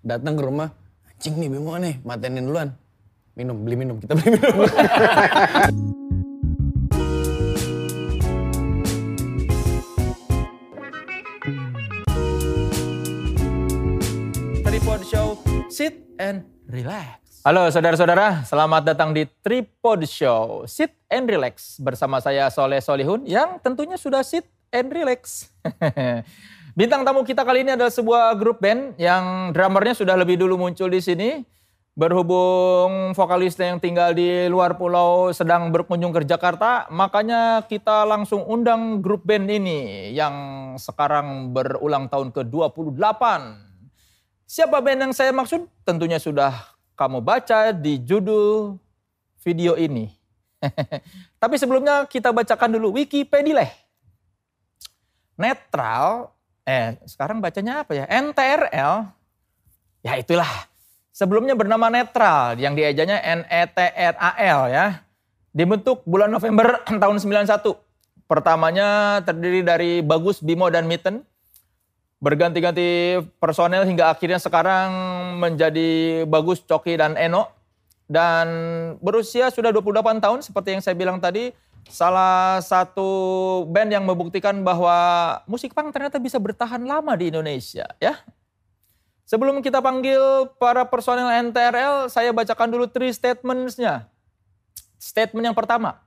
datang ke rumah, anjing nih Bimo nih, matenin duluan. Minum, beli minum, kita beli minum. Tripod Show, sit and relax. Halo saudara-saudara, selamat datang di Tripod Show, sit and relax. Bersama saya Soleh Solihun yang tentunya sudah sit and relax. Bintang tamu kita kali ini adalah sebuah grup band yang drummernya sudah lebih dulu muncul di sini. Berhubung vokalisnya yang tinggal di luar pulau sedang berkunjung ke Jakarta, makanya kita langsung undang grup band ini yang sekarang berulang tahun ke-28. Siapa band yang saya maksud? Tentunya sudah kamu baca di judul video ini. Tapi sebelumnya kita bacakan dulu Wikipedia. Netral, eh sekarang bacanya apa ya? NTRL. Ya itulah. Sebelumnya bernama Netral yang diejanya N-E-T-R-A-L ya. Dibentuk bulan November tahun 91. Pertamanya terdiri dari Bagus, Bimo, dan Mitten berganti-ganti personel hingga akhirnya sekarang menjadi Bagus, Coki, dan Eno. Dan berusia sudah 28 tahun seperti yang saya bilang tadi, salah satu band yang membuktikan bahwa musik punk ternyata bisa bertahan lama di Indonesia ya. Sebelum kita panggil para personel NTRL, saya bacakan dulu three statements-nya. Statement yang pertama,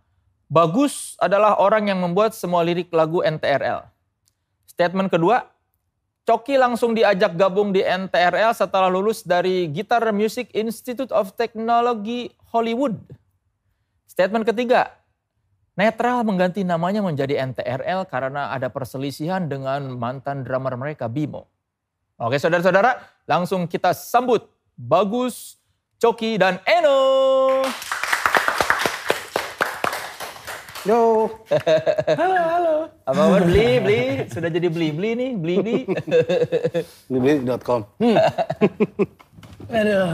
Bagus adalah orang yang membuat semua lirik lagu NTRL. Statement kedua, Coki langsung diajak gabung di NTRL setelah lulus dari Guitar Music Institute of Technology Hollywood. Statement ketiga, Netral mengganti namanya menjadi NTRL karena ada perselisihan dengan mantan drummer mereka Bimo. Oke saudara-saudara, langsung kita sambut Bagus, Coki, dan Eno. Yo, Halo, halo. Apa kabar? Beli, beli. Sudah jadi beli-beli nih, beli-beli. Libeli.com. Aduh,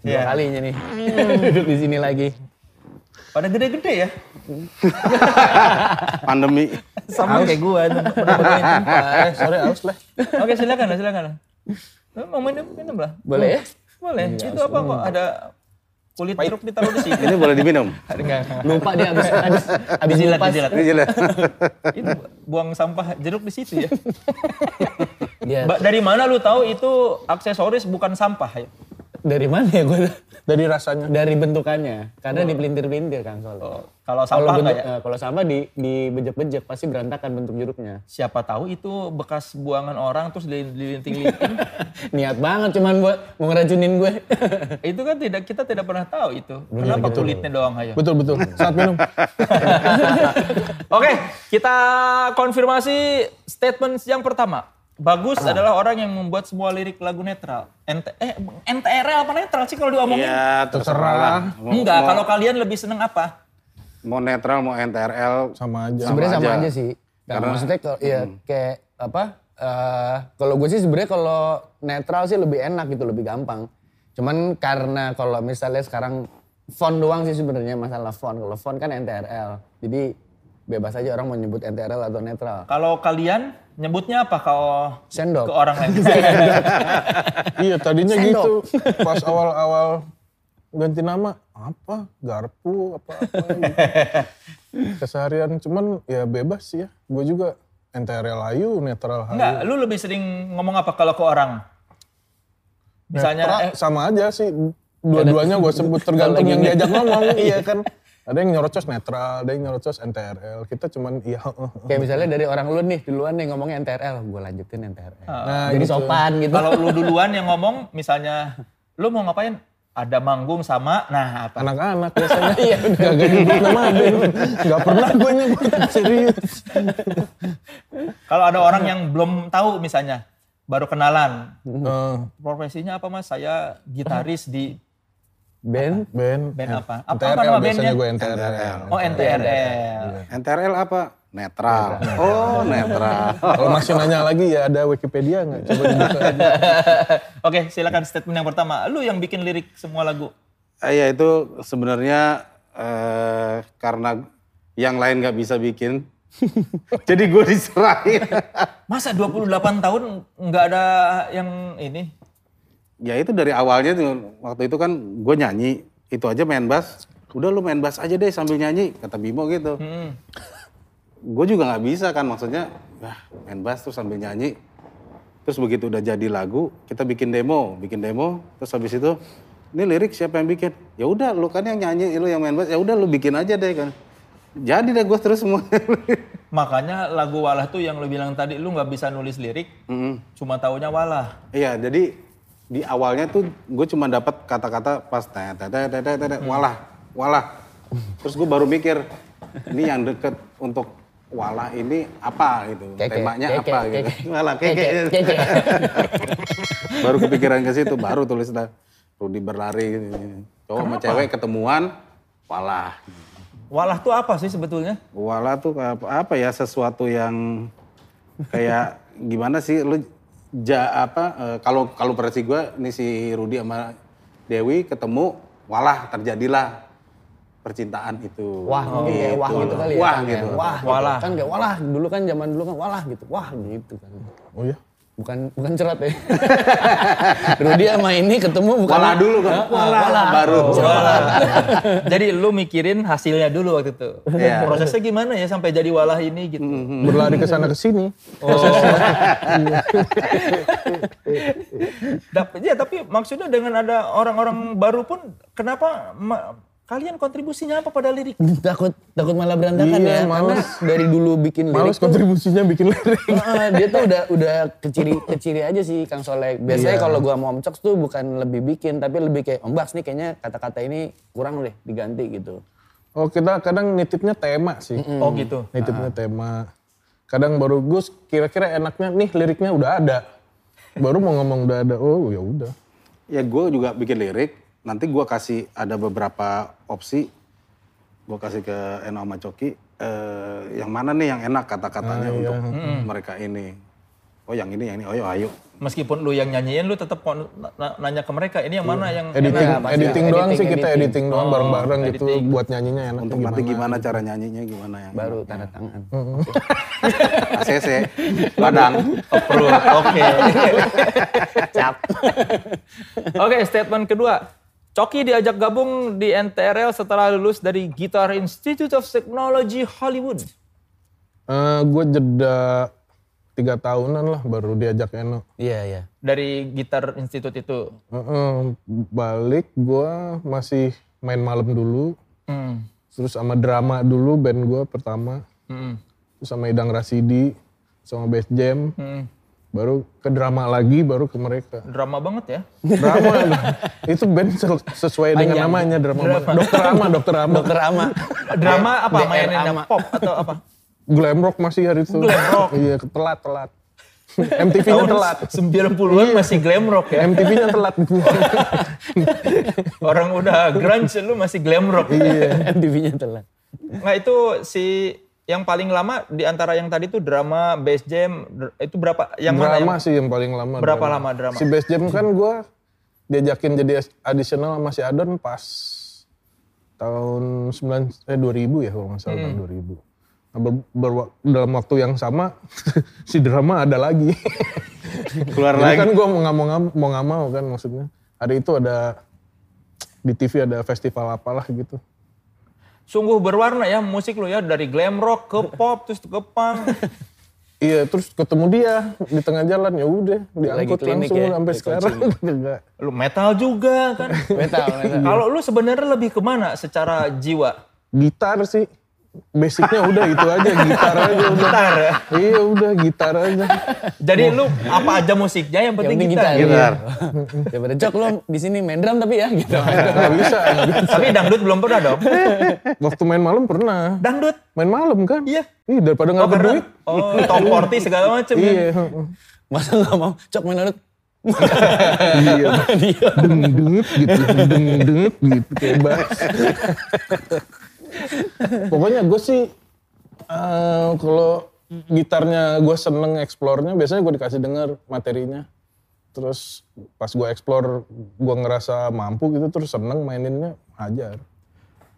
dua Ya. kalinya nih. Duduk di sini lagi. Pada gede-gede ya. pandemi. Sama kayak gua. Sumpah. Eh, sorry, aus lah. Oke silakan lah, silakan Mau minum, minum lah. Boleh ya? Boleh. Itu apa kok ada kulit jeruk ditaruh di sini? Ini boleh diminum. Lupa dia abis, abis, abis Jilat, jilat. Itu buang sampah jeruk di situ ya. Ba- Dari mana lu tahu itu aksesoris bukan sampah ya? Dari mana ya gue? Dari rasanya. Dari bentukannya. Karena dipelintir-pelintir kan soalnya. Oh, kalau Kalau sampah bentuk, ya? eh, kalau sampah di dibejek-bejek pasti berantakan bentuk jeruknya. Siapa tahu itu bekas buangan orang terus dilinting-linting. Niat banget cuman buat mau ngeracunin gue. itu kan tidak kita tidak pernah tahu itu. Kenapa kulitnya doang aja? Betul betul. Saat minum. Oke, kita konfirmasi statement yang pertama. Bagus adalah orang yang membuat semua lirik lagu netral. NT, eh, NTRL apa netral sih kalau diomongin? Ya terserah lah. Mau, Enggak, mau, kalau kalian lebih seneng apa? mau netral mau NTRL Sama aja. sebenarnya sama aja. aja sih. Karena, Karena- maksudnya kalau ya kayak apa? eh, kalau gue sih sebenarnya kalau netral sih lebih enak gitu, lebih gampang. Cuman karena kalau misalnya sekarang font doang sih sebenarnya masalah font. Kalau font kan NTRL. Jadi bebas aja orang mau nyebut NTRL atau netral. Kalau kalian nyebutnya apa kalau Sendok. ke orang lain? Iya tadinya Sendok. gitu. Pas awal-awal ganti nama apa garpu apa apa gitu. keseharian cuman ya bebas sih ya gue juga NTRL Ayu netral Ayu Enggak, lu lebih sering ngomong apa kalau ke orang? Misalnya, Netral eh, sama aja sih dua-duanya gue sebut tergantung yang diajak ngomong iya kan ada yang nyerocos netral ada yang nyerocos NTRL kita cuman iya Kayak misalnya dari orang lu nih duluan nih ngomongnya NTRL, gue lanjutin NTRL. nah Jadi gitu. sopan gitu. kalau lu duluan yang ngomong, misalnya, lu mau ngapain? Ada manggung sama, nah apa? anak-anak biasanya iya gak nyebut nama gak pernah gue nyebut serius Kalau ada orang yang belum tahu misalnya, baru kenalan, Eh, profesinya apa mas? Saya gitaris di Ben, band band apa? Apa, apa NTRL nama biasanya gue NTRL Oh NTRL. NTRL apa? Netral. Oh netral. Kalau masih nanya lagi ya ada Wikipedia nggak? Coba dibuka aja. Oke silakan statement yang pertama. Lu yang bikin lirik semua lagu. Eh, Iya itu sebenarnya eh, karena yang lain nggak bisa bikin. Jadi gue diserahin. Masa 28 tahun nggak ada yang ini? Ya itu dari awalnya tuh waktu itu kan gue nyanyi itu aja main bass udah lu main bass aja deh sambil nyanyi kata Bimo gitu Hmm. gue juga nggak bisa kan maksudnya wah main bass terus sambil nyanyi terus begitu udah jadi lagu kita bikin demo bikin demo terus habis itu ini lirik siapa yang bikin ya udah lu kan yang nyanyi lu yang main bass ya udah lu bikin aja deh kan jadi deh gue terus semua Makanya lagu Walah tuh yang lu bilang tadi lu nggak bisa nulis lirik, Mm-mm. cuma taunya Walah. Iya, jadi di awalnya tuh gue cuma dapat kata-kata pas tete tete tete tete walah, walah. Terus gue baru mikir ini yang deket untuk walah ini apa gitu, Keke, temanya keke, apa gitu. keke. Walah keke. Keke, keke. baru kepikiran ke situ, baru tulis dah Rudi berlari gitu. Cowok sama cewek ketemuan, walah. Walah tuh apa sih sebetulnya? Walah tuh apa, apa ya sesuatu yang kayak gimana sih lu ja apa eh, kalau kalau versi gue ini si Rudi sama Dewi ketemu walah terjadilah percintaan itu. Wah, mungkin kayak wah gitu kali ya. Wah kan, gitu. ya. Wah, Walah. Kan kayak walah, dulu kan zaman dulu kan walah gitu. Wah gitu kan. Oh iya? Bukan bukan cerot ya. Rudi sama ini ketemu bukan Walah dulu kan. Walah, baru. Jadi lu mikirin hasilnya dulu waktu itu. Iya. Prosesnya gimana ya sampai jadi Walah ini gitu. Berlari ke sana ke sini. Dap- ya tapi maksudnya dengan ada orang-orang baru pun kenapa ma- kalian kontribusinya apa pada lirik? takut takut malah berantakan Iya, ya. Karena males. dari dulu bikin lirik Males tuh kontribusinya bikin lirik. Heeh, dia tuh udah udah keciri keciri aja sih Kang Solek. Biasanya Iya. kalau gua mau Om Coks tuh bukan lebih bikin tapi lebih kayak Om Baks nih kayaknya kata-kata ini kurang deh diganti gitu. Oh kita kadang nitipnya tema sih. Oh gitu. Nitipnya tema. Kadang baru Gus kira-kira enaknya nih liriknya udah ada. Baru mau ngomong udah ada. Oh ya udah. Ya gue juga bikin lirik. Nanti gue kasih ada beberapa opsi. Gue kasih ke Eno sama Coki. eh, yang mana nih yang enak kata-katanya Ah, iya. untuk mereka ini. Oh yang ini, yang ini. Oh ayo, ayo. Meskipun lu yang nyanyiin lu tetap nanya ke mereka ini yang mana yang Editing, enak. editing doang Editing, sih kita editing. editing doang bareng-bareng Oh, gitu editing. buat nyanyinya enak Untuk nanti gimana cara nyanyinya, gimana yang Baru tanda tangan. ACC, Padang. Approve. Oke. Cap. Oke, statement kedua. Coki diajak gabung di NTRL setelah lulus dari Guitar Institute of Technology Hollywood. gue Eh, jeda tiga tahunan lah baru diajak Eno. Iya iya. Dari Gitar Institute itu. Heeh, balik gue masih main malam dulu. Hmm. Terus sama drama dulu band gue pertama. Hmm. Terus sama Idang Rasidi, sama Bass Jam. Hmm. Baru ke drama lagi, baru ke mereka. Drama banget ya. Drama, itu band se- sesuai dengan namanya drama. Dokter Ama, Dokter Ama. Dokter Ama. Drama apa? DR Mainin Ama. pop atau apa? Glam rock masih hari itu. Glam rock. Iya, telat, telat. MTV-nya telat. 90-an masih glam rock ya. MTV-nya telat. Orang udah grunge lu masih glam rock. iya. MTV-nya telat. Nah itu si yang paling lama di antara yang tadi tuh drama, bass jam, itu berapa? Yang mana yang Drama sih yang paling lama. berapa lama drama? Si Bass Jam kan gue diajakin jadi additional sama si Adon pas tahun 9, eh 2000 ya kalau nggak salah tahun 2000. Nah, ber- ber- dalam waktu yang sama si drama ada lagi. Keluar Jadi lagi. kan gue mau nggak mau, nggak- mau nggak mau kan maksudnya. Hari itu ada di TV ada festival apalah gitu. Sungguh berwarna ya musik lu ya dari glam rock ke pop terus ke punk. Iya, terus ketemu dia di tengah jalan ya udah diangkut klinik langsung ya, sampai sekarang. Lu metal juga kan. Metal, metal. Kalau lu sebenarnya lebih ke mana secara jiwa? Gitar sih. Basicnya udah itu aja, gitar aja udah. Gitar ya? Iya udah gitar aja. Jadi lu apa aja musiknya yang penting, penting gitar. gitar. Gitar. Daripada Cok lo di sini main drum tapi ya gitu. Bisa, nggak bisa. Tapi dangdut belum pernah dong. Waktu main malam pernah. Dangdut. Main malam kan? Iya. Ih daripada Oh, nggak karena, berduit. oh top 40 segala macem ya. Iya. heeh. Masa nggak mau Cok main dangdut? Iya. Dengdut gitu, dengdut gitu kayak bass. Pokoknya gue sih eh, kalau gitarnya gue seneng eksplornya, biasanya gue dikasih denger materinya. Terus pas gue explore, gue ngerasa mampu gitu, terus seneng maininnya, hajar.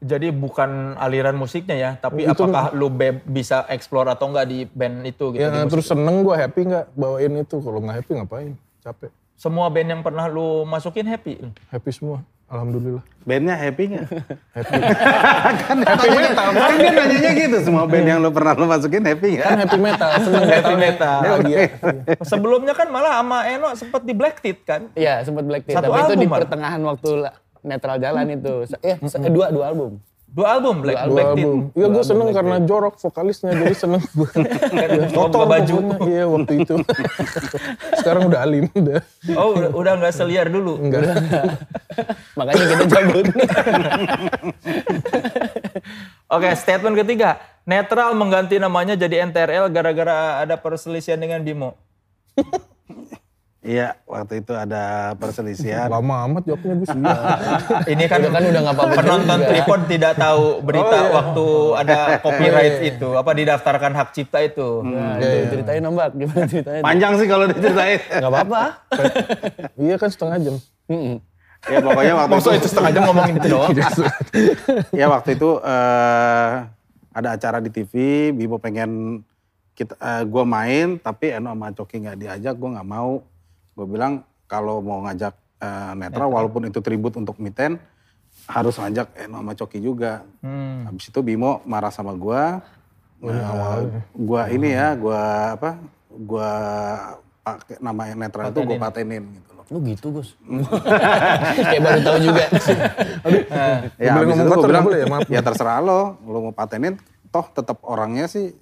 Jadi bukan aliran musiknya ya, tapi Itu- apakah lu be- bisa explore atau enggak di band itu gitu. Ya terus seneng gue happy nggak bawain itu, kalau nggak happy ngapain, capek. Semua band yang pernah lu masukin happy. Happy semua. Alhamdulillah. Bandnya happy nggak? Happy. kan happy metal. Kan dia nanyanya gitu, semua band yang lu pernah lu masukin happy nggak? kan happy metal. Seneng Happy metal. Bahagia. Sebelumnya kan malah sama Eno sempat di Black Tit kan. Iya, sempat Black Tea, Satu tapi itu album di malah. pertengahan waktu netral jalan itu. Eh, eh, dua dua album. Dua album Black, Dua Black album. Iya gue seneng karena jorok vokalisnya jadi seneng gue. Kotor baju. pokoknya. Iya waktu itu. Sekarang udah alim udah. Oh udah, udah nggak seliar dulu. Enggak. Makanya kita cabut. Oke, statement ketiga. Netral mengganti namanya jadi NTRL gara-gara ada perselisihan dengan Bimo. Iya, waktu itu ada perselisihan. Lama amat jawabnya gue sih. Iya. Ini kan, Udah kan udah nggak apa-apa penonton. Tripod tidak tahu berita waktu ada copyright itu, apa didaftarkan hak cipta itu. Nah, itu ceritain Om Bak, gimana ceritanya? Panjang sih kalau diceritain. Gak apa-apa. Iya kan setengah jam. Ya pokoknya waktu itu, itu setengah jam ngomongin itu doang. ya waktu itu eh, ada acara di TV, Bimo pengen kita eh, gua main tapi Eno sama Coki nggak diajak, gua nggak mau. Gue bilang kalau mau ngajak eh, netral walaupun itu tribut untuk Miten harus ngajak Eno sama Coki juga. Hmm. Habis itu Bimo marah sama gua. Nah, gua ini ya, gua apa? Gua pakai nama netral itu gua patenin gitu loh. Oh gitu Gus. Kayak baru tahu juga. Ya, boleh habis ngomong itu gue bilang, ya? Maaf. ya terserah lo, lo mau patenin, toh tetap orangnya sih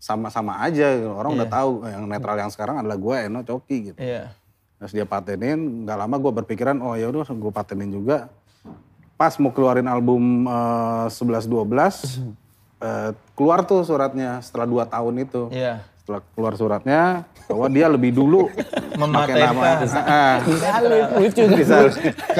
sama-sama aja. gitu. Orang udah tahu yang netral yang sekarang adalah gue, Eno, Coki gitu. Iya. Terus dia patenin, nggak lama gue berpikiran, oh ya udah gue patenin juga. Pas mau keluarin album eh, 11-12, eh, keluar tuh suratnya setelah dua tahun itu. Iya. Setelah keluar suratnya, bahwa dia lebih dulu pakai nama. Ah, lucu kan? bisa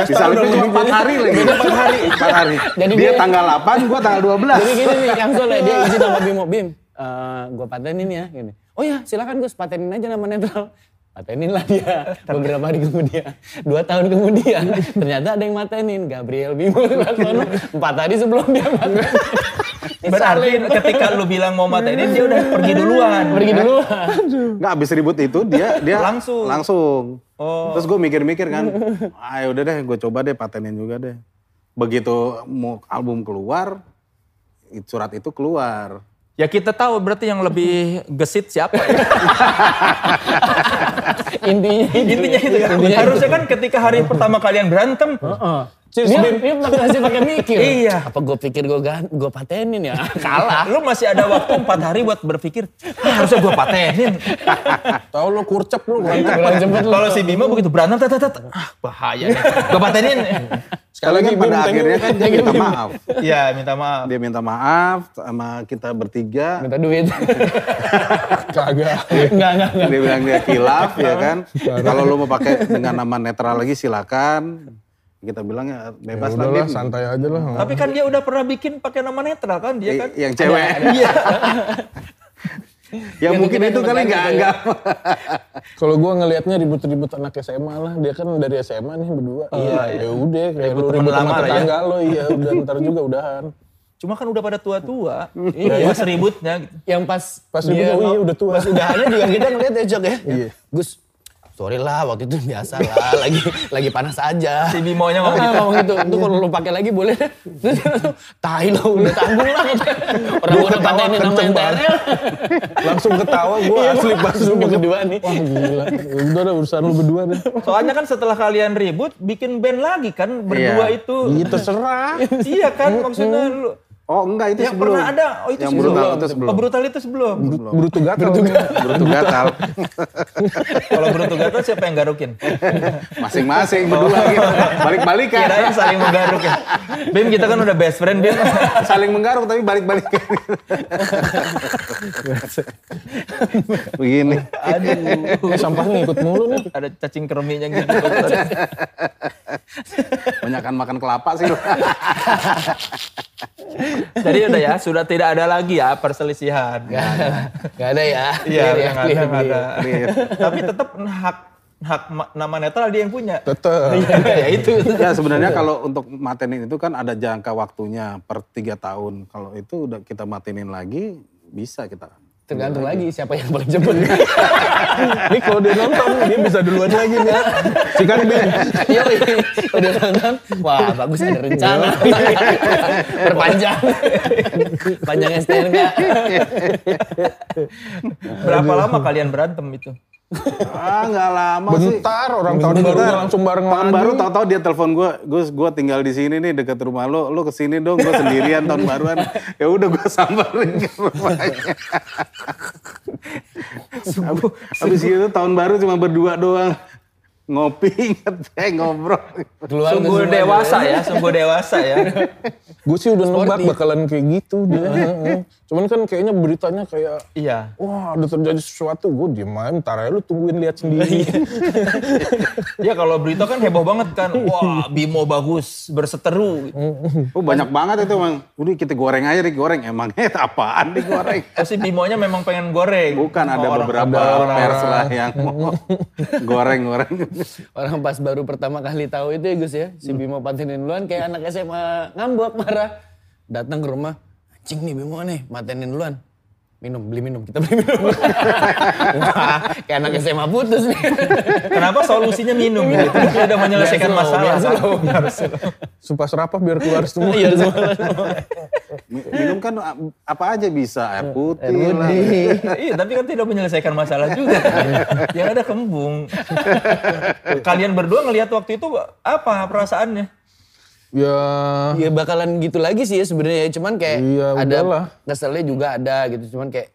bisa lebih cuma empat hari lagi empat hari empat hari Jadi dia dia- tanggal 8 gua tanggal 12 Jadi gini nih, yang soalnya dia izin sama Bimo, Bim, eh gue patenin ya. Gini. Oh ya silakan Gus, patenin aja nama netral. Patenin lah dia beberapa hari kemudian. Dua tahun kemudian, ternyata ada yang matenin. Gabriel Bimo. Laksono. Empat hari sebelum dia matenin. Berarti ketika lu bilang mau matenin dia udah pergi duluan. Pergi dulu. nggak habis ribut itu dia dia Langsung. langsung Oh. terus gue mikir-mikir kan ayo udah deh gue coba deh patenin juga deh begitu mau album keluar surat itu keluar Ya kita tahu berarti yang lebih gesit siapa ya. Intinya itu. Intinya itu kan. Intinya itu. Harusnya kan ketika hari pertama kalian berantem. Dia, dia masih pakai mikir. Iya. Apa gue pikir gue gue patenin ya? Kalah. Lu masih ada waktu empat hari buat berpikir, "Ah, harusnya gua patenin. Tahu lo kurcep lu kan. Kurang cepet lu. Kalau si Bima begitu berantem, tat, ah bahaya nih. Gua patenin. sekali lagi pada Bim, akhirnya kan dia minta maaf Iya minta maaf. dia minta maaf sama kita bertiga Minta duit. Kagak. Enggak, enggak, enggak. dia bilang dia kilaf ya kan kalau lu mau pakai dengan nama netral lagi silakan kita bilang ya Ya bebas lah udahlah Bim. santai aja lah. Tapi kan dia udah pernah bikin pakai nama netral kan dia kan. Yang cewek Iya. ya Yang mungkin itu kali nggak gitu ya. nggak Kalau gua ngelihatnya ribut-ribut anak SMA lah, dia kan dari SMA nih berdua. Iya, ya udah kayak Ribut lu ribut sama lama lah ya. tetangga lo, iya udah ntar juga udahan. Cuma kan udah pada tua-tua. Iya. Pas ributnya gitu. Yang pas Pas ribut, oh iya udah tua. Pas udahannya juga kita ngeliat ya Jok ya. Iya. Gus, sorry lah waktu itu biasa lah, lagi lagi panas aja. Si Bimonya ngomong Ah, gitu. ngomong gitu. Itu kalau lu pakai lagi boleh. Terus tai lo udah tanggung lah. katanya. Orang udah ketawa patenin nama kenceng banget. NTRL. Langsung ketawa gua Iya, asli pas lu berdua nih. Wah gila, udah udah urusan lu berdua deh. Soalnya kan setelah kalian ribut bikin band lagi kan berdua Iya. itu. Iya terserah. iya kan maksudnya lu. Oh enggak itu Yang sebelum pernah ada, oh itu yang sebelum. brutal itu sebelum Oh brutal itu sebelum. Brutu gatal. Brutu gatal Kalau brutal gatal siapa yang garukin? masing-masing berdua gitu balik-balikan Kirain saling menggaruk ya. Bim kita kan udah best friend Bim. saling menggaruk tapi balik-balikan begini Aduh. Eh sampahnya ikut mulu nih. Ada cacing kerminya gitu. banyakan makan kelapa sih. Jadi udah ya, sudah tidak ada lagi ya perselisihan. Gak ada ya. Iya, ya, yang ada, clear, ada. Clear. Tapi tetap hak hak ma- nama netral dia yang punya. Tetep. ya itu. ya sebenarnya kalau untuk matenin itu kan ada jangka waktunya per tiga tahun kalau itu udah kita matenin lagi bisa kita Tergantung lagi siapa yang paling cepet. Ini kalau dia nonton, dia bisa duluan lagi nih. Si kan Bin. Iya, udah nonton. Wah, bagus ada rencana. Perpanjang. Panjang STNK. Berapa lama kalian berantem itu? Ah nggak lama sih. Bentar, orang tahun baru Bentar. langsung bareng Tahun lagi. baru tahu-tahu dia telepon gue, Gus gue tinggal di sini nih dekat rumah lo, lo ke sini dong, gue sendirian tahun baruan. Ya udah gue samperin ke rumahnya. habis gitu tahun baru cuma berdua doang. Ngopi, ngeteh, ngobrol. Keluar Sungguh dewasa ya, sungguh dewasa ya. Gue sih udah nebak bakalan kayak gitu dia. Heeh. Cuman kan kayaknya beritanya kayak, Iya. wah ada terjadi sesuatu. Gue diem aja, ntar aja lu tungguin lihat sendiri. Ya kalau berita kan heboh banget kan. Wah, Bimo bagus, berseteru. Oh banyak banget itu emang. Udah kita goreng aja digoreng. Emangnya apaan digoreng? Oh si Bimonya memang pengen goreng. Bukan ada beberapa pers lah yang mau goreng-goreng. Orang pas baru pertama kali tahu itu ya Gus ya, si Bimo patenin duluan kayak anak SMA ngambek marah. Datang ke rumah, anjing nih Bimo nih, matenin duluan. Minum, beli minum, kita beli minum. Wah, kayak anak SMA putus nih. Kenapa solusinya minum gitu? Dia udah menyelesaikan Biar slow, masalah. biar kan? slow. Harus slow. Supaya serapah biar keluar semua. Iya Minum kan a- apa aja bisa, air putih, lah. iya, tapi kan tidak menyelesaikan masalah juga. Yang ada kembung. Kalian berdua ngelihat waktu itu apa perasaannya? Ya, Ya bakalan gitu lagi sih ya sebenarnya ya. Cuman kayak Iya, ada udahlah. keselnya juga ada gitu. Cuman kayak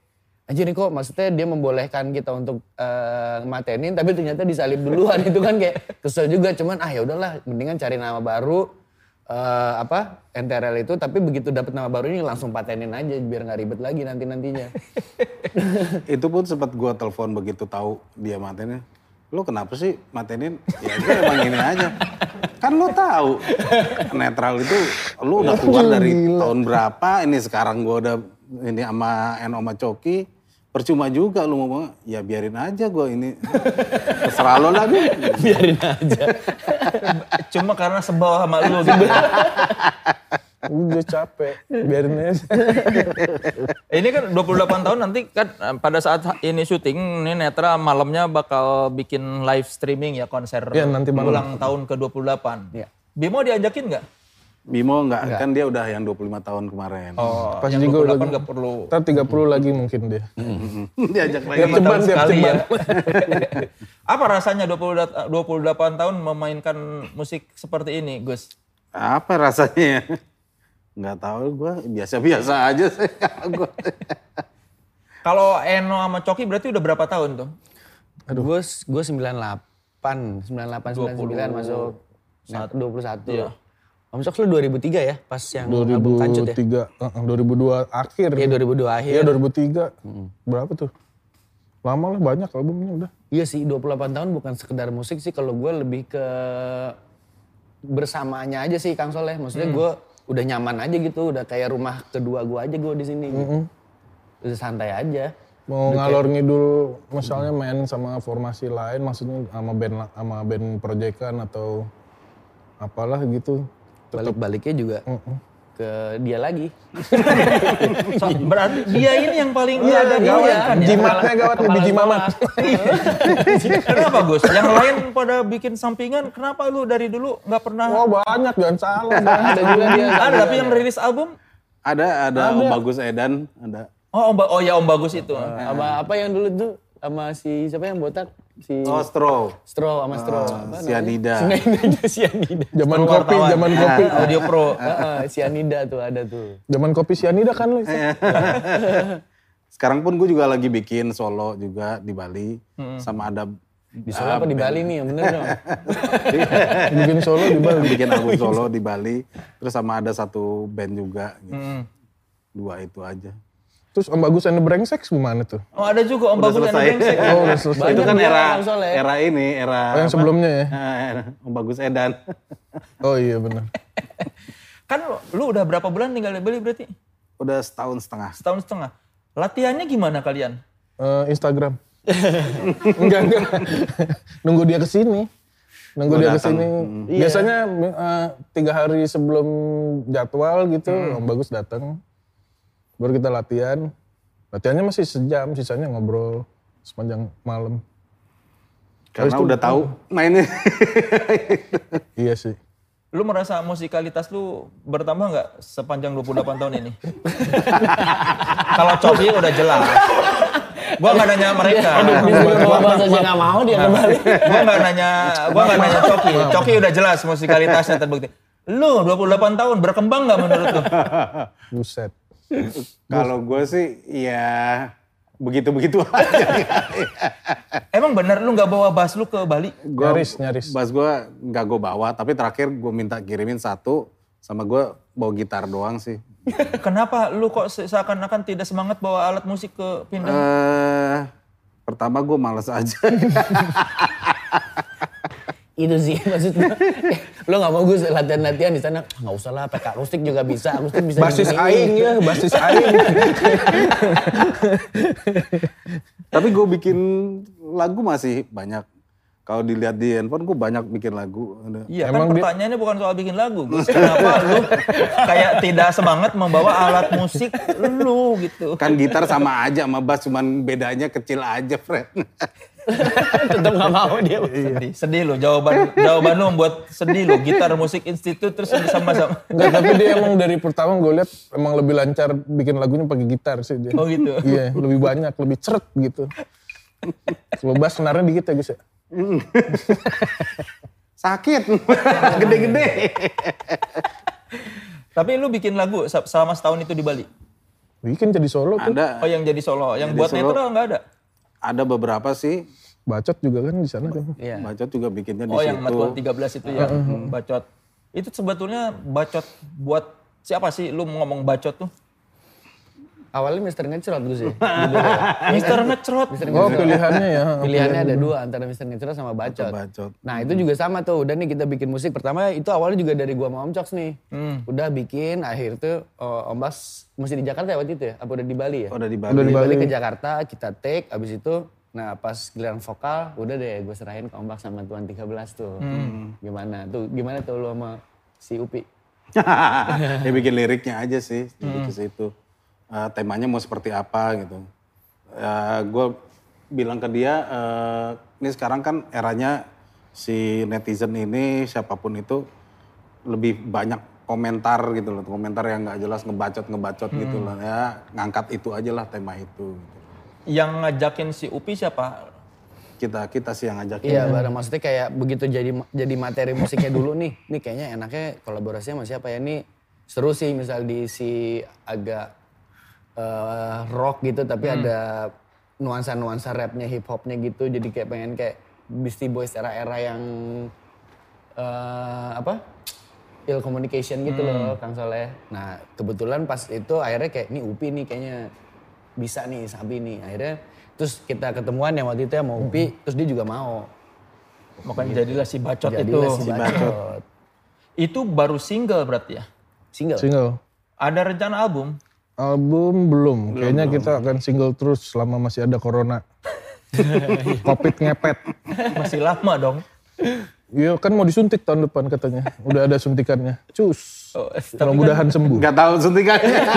aja nih kok maksudnya dia membolehkan kita untuk eh, matenin tapi ternyata disalib duluan itu kan kayak kesel juga cuman ah ya udahlah mendingan cari nama baru eh, apa NTRL itu tapi begitu dapat nama baru ini langsung patenin aja biar nggak ribet lagi nanti nantinya Itu pun sempat gua telepon begitu tahu dia matenin. Lu kenapa sih matenin? Ya gue emang gini aja. Kan lu tahu netral itu lu udah keluar dari tahun berapa ini sekarang gua udah ini sama Eno sama Coki percuma juga lu ngomong ya biarin aja gua ini terserah lo lah Gun. biarin aja Cuma karena sebel sama lu gitu. udah capek. Biarin aja. Ini kan 28 tahun nanti kan eh, pada saat ini syuting ini Netra malamnya bakal bikin live streaming ya konser Iya, nanti malam. ulang tahun ke-28. Iya. Bimo diajakin nggak? Bimo enggak, kan dia udah yang 25 tahun kemarin. Oh, Pas yang juga 28 udah- nggak perlu. Ntar 30 lagi mungkin dia. Diajak lagi. Ceban, tiap sekali ceban. ya. Apa rasanya 20, 28 tahun memainkan musik seperti ini, Gus? Apa rasanya? Nggak tahu gue biasa-biasa aja sih. Kalau Eno sama Coki berarti udah berapa tahun tuh? gue gue 98 98 99 masuk nah, 21 Iya. Om Soks lu 2003 ya pas yang album kancut ya 2003, eh, 2002 akhir. Iya 2002 akhir Iya 2003. Berapa tuh? Lama lah banyak albumnya udah. Iya sih 28 tahun bukan sekedar musik sih kalau gue lebih ke bersamaannya aja sih Kang Soleh. Maksudnya gue udah nyaman aja gitu, udah kayak rumah kedua gue aja gue di sini. gitu. Udah santai aja. Mau ngalor ngidul misalnya main sama formasi lain maksudnya sama band sama band proyekan atau apalah gitu. Balik-baliknya juga ke dia lagi. So, berarti dia ini yang paling Iya, ada gawat. diawakan ya? Jimatnya gawat, Kepala biji mamat. kenapa Gus? Yang lain pada bikin sampingan, kenapa lu dari dulu nggak pernah? Oh banyak jangan salah. Ada juga dia. ada tapi yang rilis album? Ada, ada Om Bagus Edan, ada. Oh, Om Ba- oh ya Om Bagus itu. Sama apa yang dulu tuh sama si siapa yang botak? Si Oh, Stro, Stro sama Stro. Apa Sianida. namanya? Sianida. Zaman kopi, wartawan. zaman kopi. Audio Pro. Heeh, Sianida tuh ada tuh. Zaman kopi sianida kan lu. Sekarang pun gue juga lagi bikin solo juga di Bali. Sama ada Di Solo apa di Bali nih yang bener dong. Bikin solo di Bali. bikin album solo di Bali. Terus sama ada satu band juga. Gitu. Hmm. Dua itu aja. Terus Om Bagus and the Brengsek gimana tuh? Oh ada juga Om Udah Bagus and the selesai. Brengsek. Oh udah selesai. itu kan era Soleh. era ini, era Oh, yang apa? sebelumnya ya? Ah, era Om Bagus Edan. Oh iya benar. Kan lu udah berapa bulan tinggal di Bali berarti? Udah setahun setengah. Setahun setengah. Latihannya gimana kalian? Eh, Instagram. enggak enggak. Nunggu dia ke sini. Nunggu dia datang. ke sini. Biasanya eh, tiga hari sebelum jadwal gitu, Om Bagus datang. Baru kita latihan. Latihannya masih sejam, sisanya ngobrol sepanjang malam. Karena udah tahu mainnya. Iya sih. Lu merasa musikalitas lu bertambah nggak sepanjang 28 tahun ini? Kalau Cobi udah jelas. Gua nggak nanya mereka. Gua bahasa aja nggak mau dia kembali. gua nggak nanya, gua nggak nanya Coki. Coki udah jelas musikalitasnya terbukti. Lu 28 tahun berkembang nggak menurut lu? Buset. Kalau gue sih ya begitu-begitu aja. Emang bener lu nggak bawa bass lu ke Bali? Gua, Nyaris, nyaris. Bass gue nggak gue bawa, tapi terakhir gue minta kirimin satu, sama gue bawa gitar doang sih. Kenapa lu kok se- seakan-akan tidak semangat bawa alat musik ke Pindang? eh pertama gue males aja. Itu sih maksudnya. Lo nggak mau gue latihan-latihan di sana? Nggak usah lah, pakai akustik juga bisa. Akustik bisa Basis aing ya, basis aing. tapi gue bikin lagu masih banyak. Kalau dilihat di handphone gue banyak bikin lagu. Iya Emang kan pertanyaannya bukan soal bikin lagu. Gus. Kenapa lu kayak tidak semangat membawa alat musik lu gitu. Kan gitar sama aja sama bass, cuman bedanya kecil aja, Fred. Tetap nggak mau dia. Sedih, sedih lu. Jawaban jawaban lu membuat sedih lu. Gitar Musik Institute terus sama-sama. Enggak, tapi dia emang dari pertama gue lihat emang lebih lancar bikin lagunya pakai gitar sih dia. Oh gitu. Iya, lebih banyak, lebih ceret gitu. Kalau bass senarnya dikit ya guys ya. Sakit, gede-gede. Tapi lu bikin lagu se- selama setahun itu di Bali. Bikin jadi solo tuh. Ada Oh yang jadi solo, yang Jadi buat solo. netral nggak ada. Ada beberapa sih. Bacot juga kan di sana kan. Iya. Bacot juga bikinnya di Oh yang situ. Matuan 13 itu ya, bacot. Itu sebetulnya bacot buat siapa sih lu ngomong bacot tuh? Awalnya Mister Ngecrot gue sih. Mister Ngecrot. Oh pilihannya ya. Pilihannya ada dua antara Mister Ngecrot sama Bacot. Bacot. Nah itu juga sama tuh, udah nih kita bikin musik. Pertama itu awalnya juga dari gua sama Om Cox nih. Udah bikin, akhir tuh oh, Om Bas masih di Jakarta ya waktu itu ya? Apa udah di Bali ya? Oh, Udah di Bali. Udah di Bali Bali. ke Jakarta, kita take, abis itu nah pas giliran vokal udah deh gue serahin ke Om Bas sama Tuan 13 tuh. Gimana tuh, gimana tuh lu sama si Upi? ya bikin liriknya aja sih, lebih ke situ. Eh, temanya mau seperti apa gitu. gue bilang ke dia, eh, ini sekarang kan eranya si netizen ini siapa pun itu lebih banyak komentar gitu loh, komentar yang nggak jelas ngebacot ngebacot gitu loh ya, ngangkat itu aja lah tema itu. gitu. Yang ngajakin si Upi siapa? Kita kita sih yang ngajakin. Iya, bareng maksudnya kayak begitu jadi jadi materi musiknya dulu nih. Nih kayaknya enaknya kolaborasinya sama siapa ya? Ini seru sih misal diisi agak eh, rock gitu tapi ada nuansa-nuansa rapnya, hip hopnya gitu. Jadi kayak pengen kayak Beastie Boys era-era yang eh, apa? ill communication gitu loh Kang Soleh. Nah kebetulan pas itu akhirnya kayak ini Upi nih kayaknya bisa nih Sabi nih. Akhirnya terus kita ketemuan yang waktu itu ya mau Upi, terus dia juga mau. Makanya jadilah si bacot Jadilah itu. si Bacot. Itu baru single berarti ya? Single. Single. Ada rencana album? Album belum. Kayaknya kita akan single terus selama masih ada corona. Covid ngepet. Masih lama dong. Iya kan mau disuntik tahun depan katanya. Udah ada suntikannya. Cus. Oh, tapi Mudah-mudahan sembuh. Nggak tahu suntikannya.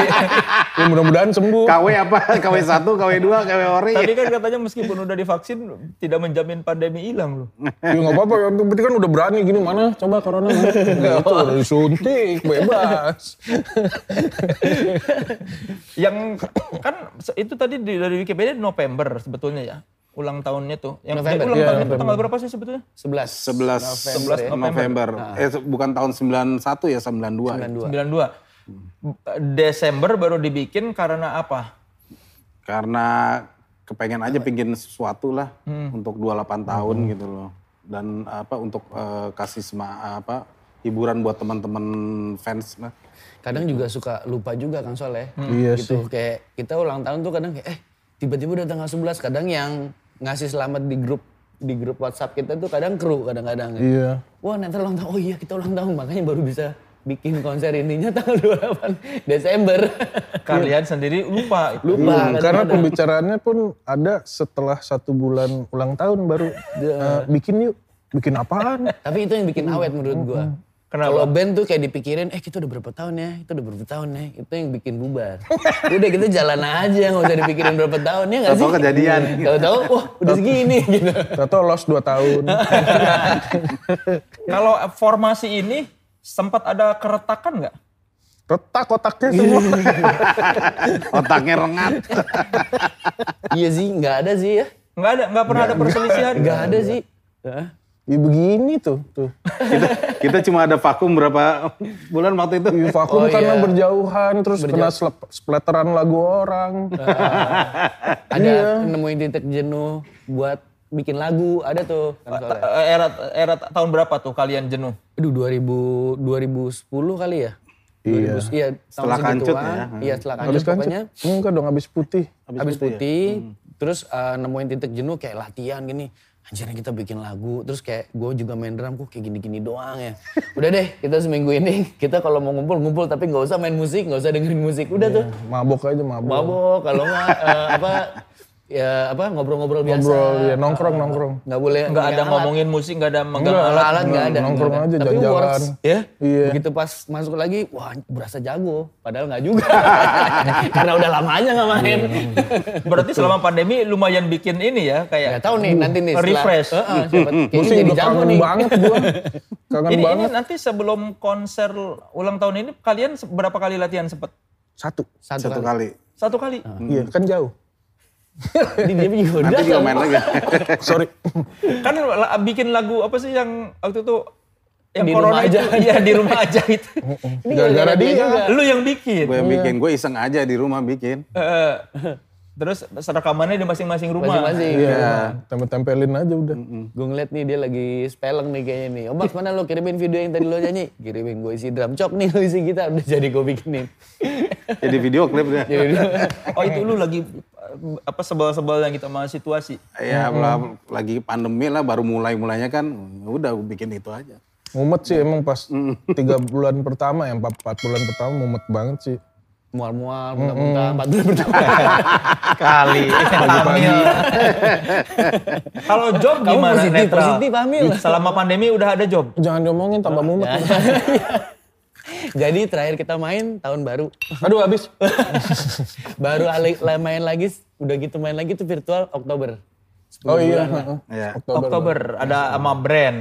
Ya, mudah-mudahan sembuh. KW apa? KW 1, KW 2, KW ori. Tadi kan katanya meskipun udah divaksin tidak menjamin pandemi hilang loh. Ya nggak apa-apa, yang penting kan udah berani gini mana coba corona mana. Nggak, itu udah disuntik, bebas. Yang kan itu tadi di- dari Wikipedia November sebetulnya ya. Ulang tahunnya tuh. Yang November. ulang Iya, tahunnya November. tanggal berapa sih sebetulnya? 11. 11 November ya. November. Eh bukan tahun 91 ya 92. 92. 92. Desember baru dibikin karena apa? Karena kepengen aja pingin sesuatu lah untuk 28 tahun gitu loh. Dan apa untuk eh, kasih sema apa hiburan buat teman-teman fans lah. Kadang juga suka lupa juga Kang Soleh. Iya gitu. Kayak kita ulang tahun tuh kadang kayak eh tiba-tiba udah tanggal 11. Kadang yang ngasih selamat di grup di grup WhatsApp kita tuh kadang kru kadang-kadang. Iya. Wah nanti ulang tahun, oh iya kita ulang tahun. Makanya baru bisa bikin konser ininya tanggal 28 Desember. Kalian sendiri lupa. Lupa. Hmm, karena kadang-kadang. pembicaraannya pun ada setelah satu bulan ulang tahun baru eh, bikin yuk. Bikin apaan? Tapi itu yang bikin awet menurut gua. Kenapa? Kalau band tuh kayak dipikirin, eh kita udah berapa tahun ya, itu udah berapa tahun ya, itu yang bikin bubar. udah kita jalan aja, nggak usah dipikirin berapa tahun ya nggak sih? Tahu-tahu kejadian. Tahu-tahu, wah udah segini gitu. Tato lost 2 tahun. Kalau formasi ini sempat ada keretakan nggak? Retak otaknya semua. Otaknya rengat. iya sih, nggak ada sih ya. Nggak ada, nggak pernah ada perselisihan. Nggak ada sih. Ya begini tuh. tuh. kita, kita cuma ada vakum berapa bulan waktu itu. Ya, vakum Oh, karena iya. berjauhan, terus kena slep- splatteran lagu orang. Ada nemuin titik jenuh buat bikin lagu, ada tuh. Kan soalnya. Eh, Era era tahun berapa tuh kalian jenuh? Aduh 2000 2010 kali ya? Iya. 2000, iya tahun Setelah kancut ya. Iya setelah kancut Habis pokoknya. Enggak dong, habis putih. Habis putih, terus eh, nemuin titik jenuh kayak latihan gini. Anjir kita bikin lagu, terus kayak gue juga main drum kok kayak gini-gini doang ya. Udah deh, kita seminggu ini kita kalau mau ngumpul-ngumpul tapi nggak usah main musik, nggak usah dengerin musik. Udah tuh, Mabok aja, mabok. mabok kalau nggak eh, apa ya apa ngobrol-ngobrol biasa. Ngobrol, ya nongkrong, nongkrong. Nggak boleh Nggak ada alat. ngomongin musik, nggak ada megang Nggak. alat. alat nggak ada. Nongkrong ada. aja, Tapi jalan-jalan. works, ya. Iya. Begitu pas masuk lagi, wah berasa jago. Padahal nggak juga. Karena udah lama aja nggak main. Berarti selama pandemi lumayan bikin ini ya kayak Nggak tahu nih nanti nih. setelah- Refresh. Heeh, siapa- Gue kayaknya sih jadi udah jago kangen nih. banget gue. Kangen ini, ini banget. nanti sebelum konser ulang tahun ini kalian berapa kali latihan sempet? Satu. Satu, Satu kali. kali. Satu kali. Iya, kan jauh. Ini dia juga Nanti juga main lagi. Sorry. Kan bikin lagu apa sih yang waktu itu yang Di corona rumah itu? aja. Iya di rumah aja itu. Gara-gara dia. juga. Lu yang bikin. gue yang bikin, gue iseng aja di rumah bikin. Terus rekamannya di masing-masing rumah. Masing-masing. Iya, tempel-tempelin aja udah. Gue ngeliat nih dia lagi spelling nih kayaknya nih. Om Max mana lo kirimin video yang tadi lo nyanyi? Kirimin gue isi drum chop nih lo isi gitar. Udah jadi gue bikinin. Jadi video klip dia. Jadi Oh itu lu lagi apa sebel-sebel yang kita sama situasi. Ya lah, lagi pandemi lah baru mulai-mulainya kan udah gue bikin itu aja. Mumet sih emang pas tiga bulan pertama ya, empat, empat bulan pertama mumet banget sih. mual-mual, muntah-muntah, empat bulan pertama. Kali. Hamil. Kalau job Kamu gimana positif, netral? positif, hamil. Selama pandemi udah ada job. Jangan diomongin tambah mumet. Jadi terakhir kita main tahun baru. Aduh habis. Baru main lagi, udah gitu main lagi tuh virtual Oktober. 10 Oh iya. bulan lah. heeh. Ya. Oktober ada sama brand.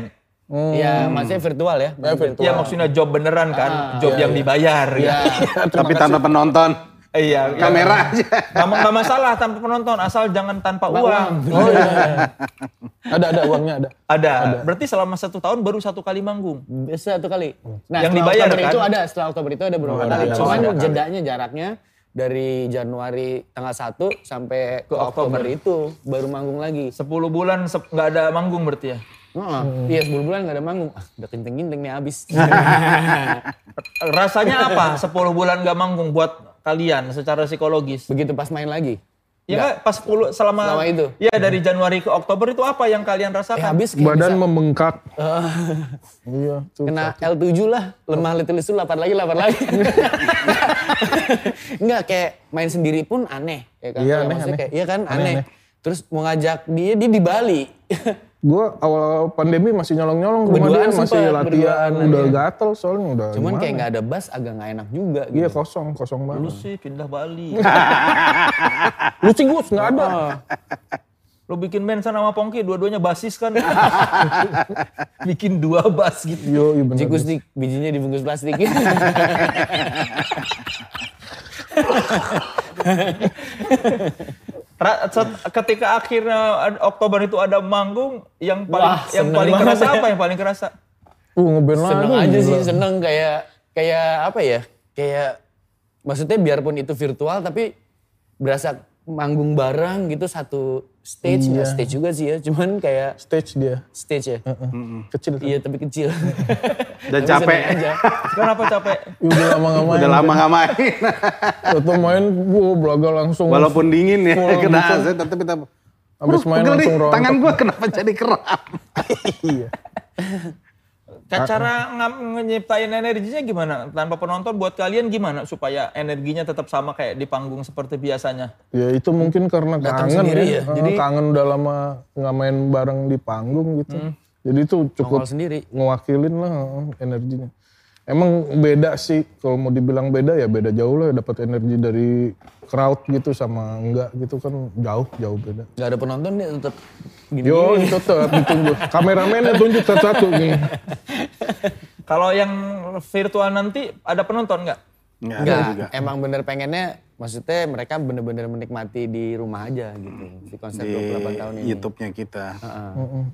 Iya, maksudnya virtual ya. main virtual. Ya maksudnya job beneran kan, job yang dibayar. Iya. Ya. Tapi tanpa penonton, Iya. kamera aja. Gak, gak masalah tanpa penonton, asal jangan tanpa uang. Oh iya. ada ada uangnya ada. Ada. Berarti selama satu tahun baru satu kali manggung. Satu kali. Nah, Yang dibayar Oktober kan? itu ada, setelah Oktober itu ada beberapa ada, kali. ada Cuman beberapa kali. jedanya jaraknya dari Januari tanggal 1 sampai ke Oktober, Oktober. itu baru manggung lagi. 10 bulan sep- nggak ada manggung berarti ya. Heeh. Iya, 10 bulan gak ada manggung. Ah, udah kenceng-kenceng nih habis. Rasanya apa 10 bulan nggak manggung buat kalian secara psikologis? Begitu pas main lagi. Ya nggak, pas 10 selama, Selama itu. Ya dari Januari ke Oktober itu apa yang kalian Eh rasakan? habis kayak Badan bisa membengkak. iya tuh. kena L7 lah. Lemah little itu lapar lagi, lapar lagi. Enggak, kayak main sendiri pun aneh. Ya kan? Iya, aneh, aneh. Kayak, iya kan, Aneh, aneh. aneh. Terus mau ngajak dia, dia di Bali. Gue awal pandemi masih nyolong-nyolong dia masih latihan udah iya. gatel soalnya udah. Cuman gimana. kayak nggak ada bass agak nggak enak juga. Iya Gitu. kosong kosong Lu banget. sih pindah Bali. Lu sih Gus nggak ada. Lu bikin band sana sama Pongki, dua-duanya basis kan. bikin dua bass gitu. Yo iya bener. Cikustik, bijinya dibungkus plastik. Ketika akhirnya Oktober itu ada manggung, yang paling Wah, yang seneng paling banget kerasa ya. apa? Yang paling kerasa? Uh ngeband seneng lagi. aja sih, seneng kayak kayak apa ya? Kayak maksudnya biarpun itu virtual tapi berasa manggung bareng gitu satu stage, Iya. stage juga sih ya, cuman kayak Stage dia. stage ya. Kecil. Iya tapi kecil. Dan Tapi capek. aja. Kenapa capek? Udah lama nggak main. Udah lama nggak main. Waktu main, gua belaga langsung. Walaupun dingin ya, kena. AC, tapi kita... Habis "Aduh, main langsung rontok." Tangan gue kenapa jadi kram? iya. Cara nyiptain energinya gimana? Tanpa penonton buat kalian gimana supaya energinya tetap sama kayak di panggung seperti biasanya? Ya itu mungkin karena Datang kangen sendiri ya. ya, jadi- kangen udah lama nggak main bareng di panggung gitu. Jadi itu cukup sendiri. ngewakilin lah energinya. Emang beda sih kalau mau dibilang beda ya beda jauh lah dapat energi dari crowd gitu sama enggak gitu kan jauh jauh beda. Gak ada penonton dia tetap gini. Yo itu tetap ditunjuk. Kameramennya tunjuk satu-satu nih. Kalau yang virtual nanti ada penonton nggak? Nggak Enggak, juga. emang bener pengennya maksudnya mereka bener-bener menikmati di rumah aja gitu. Si konsep Di 28 tahun ini. YouTube-nya kita.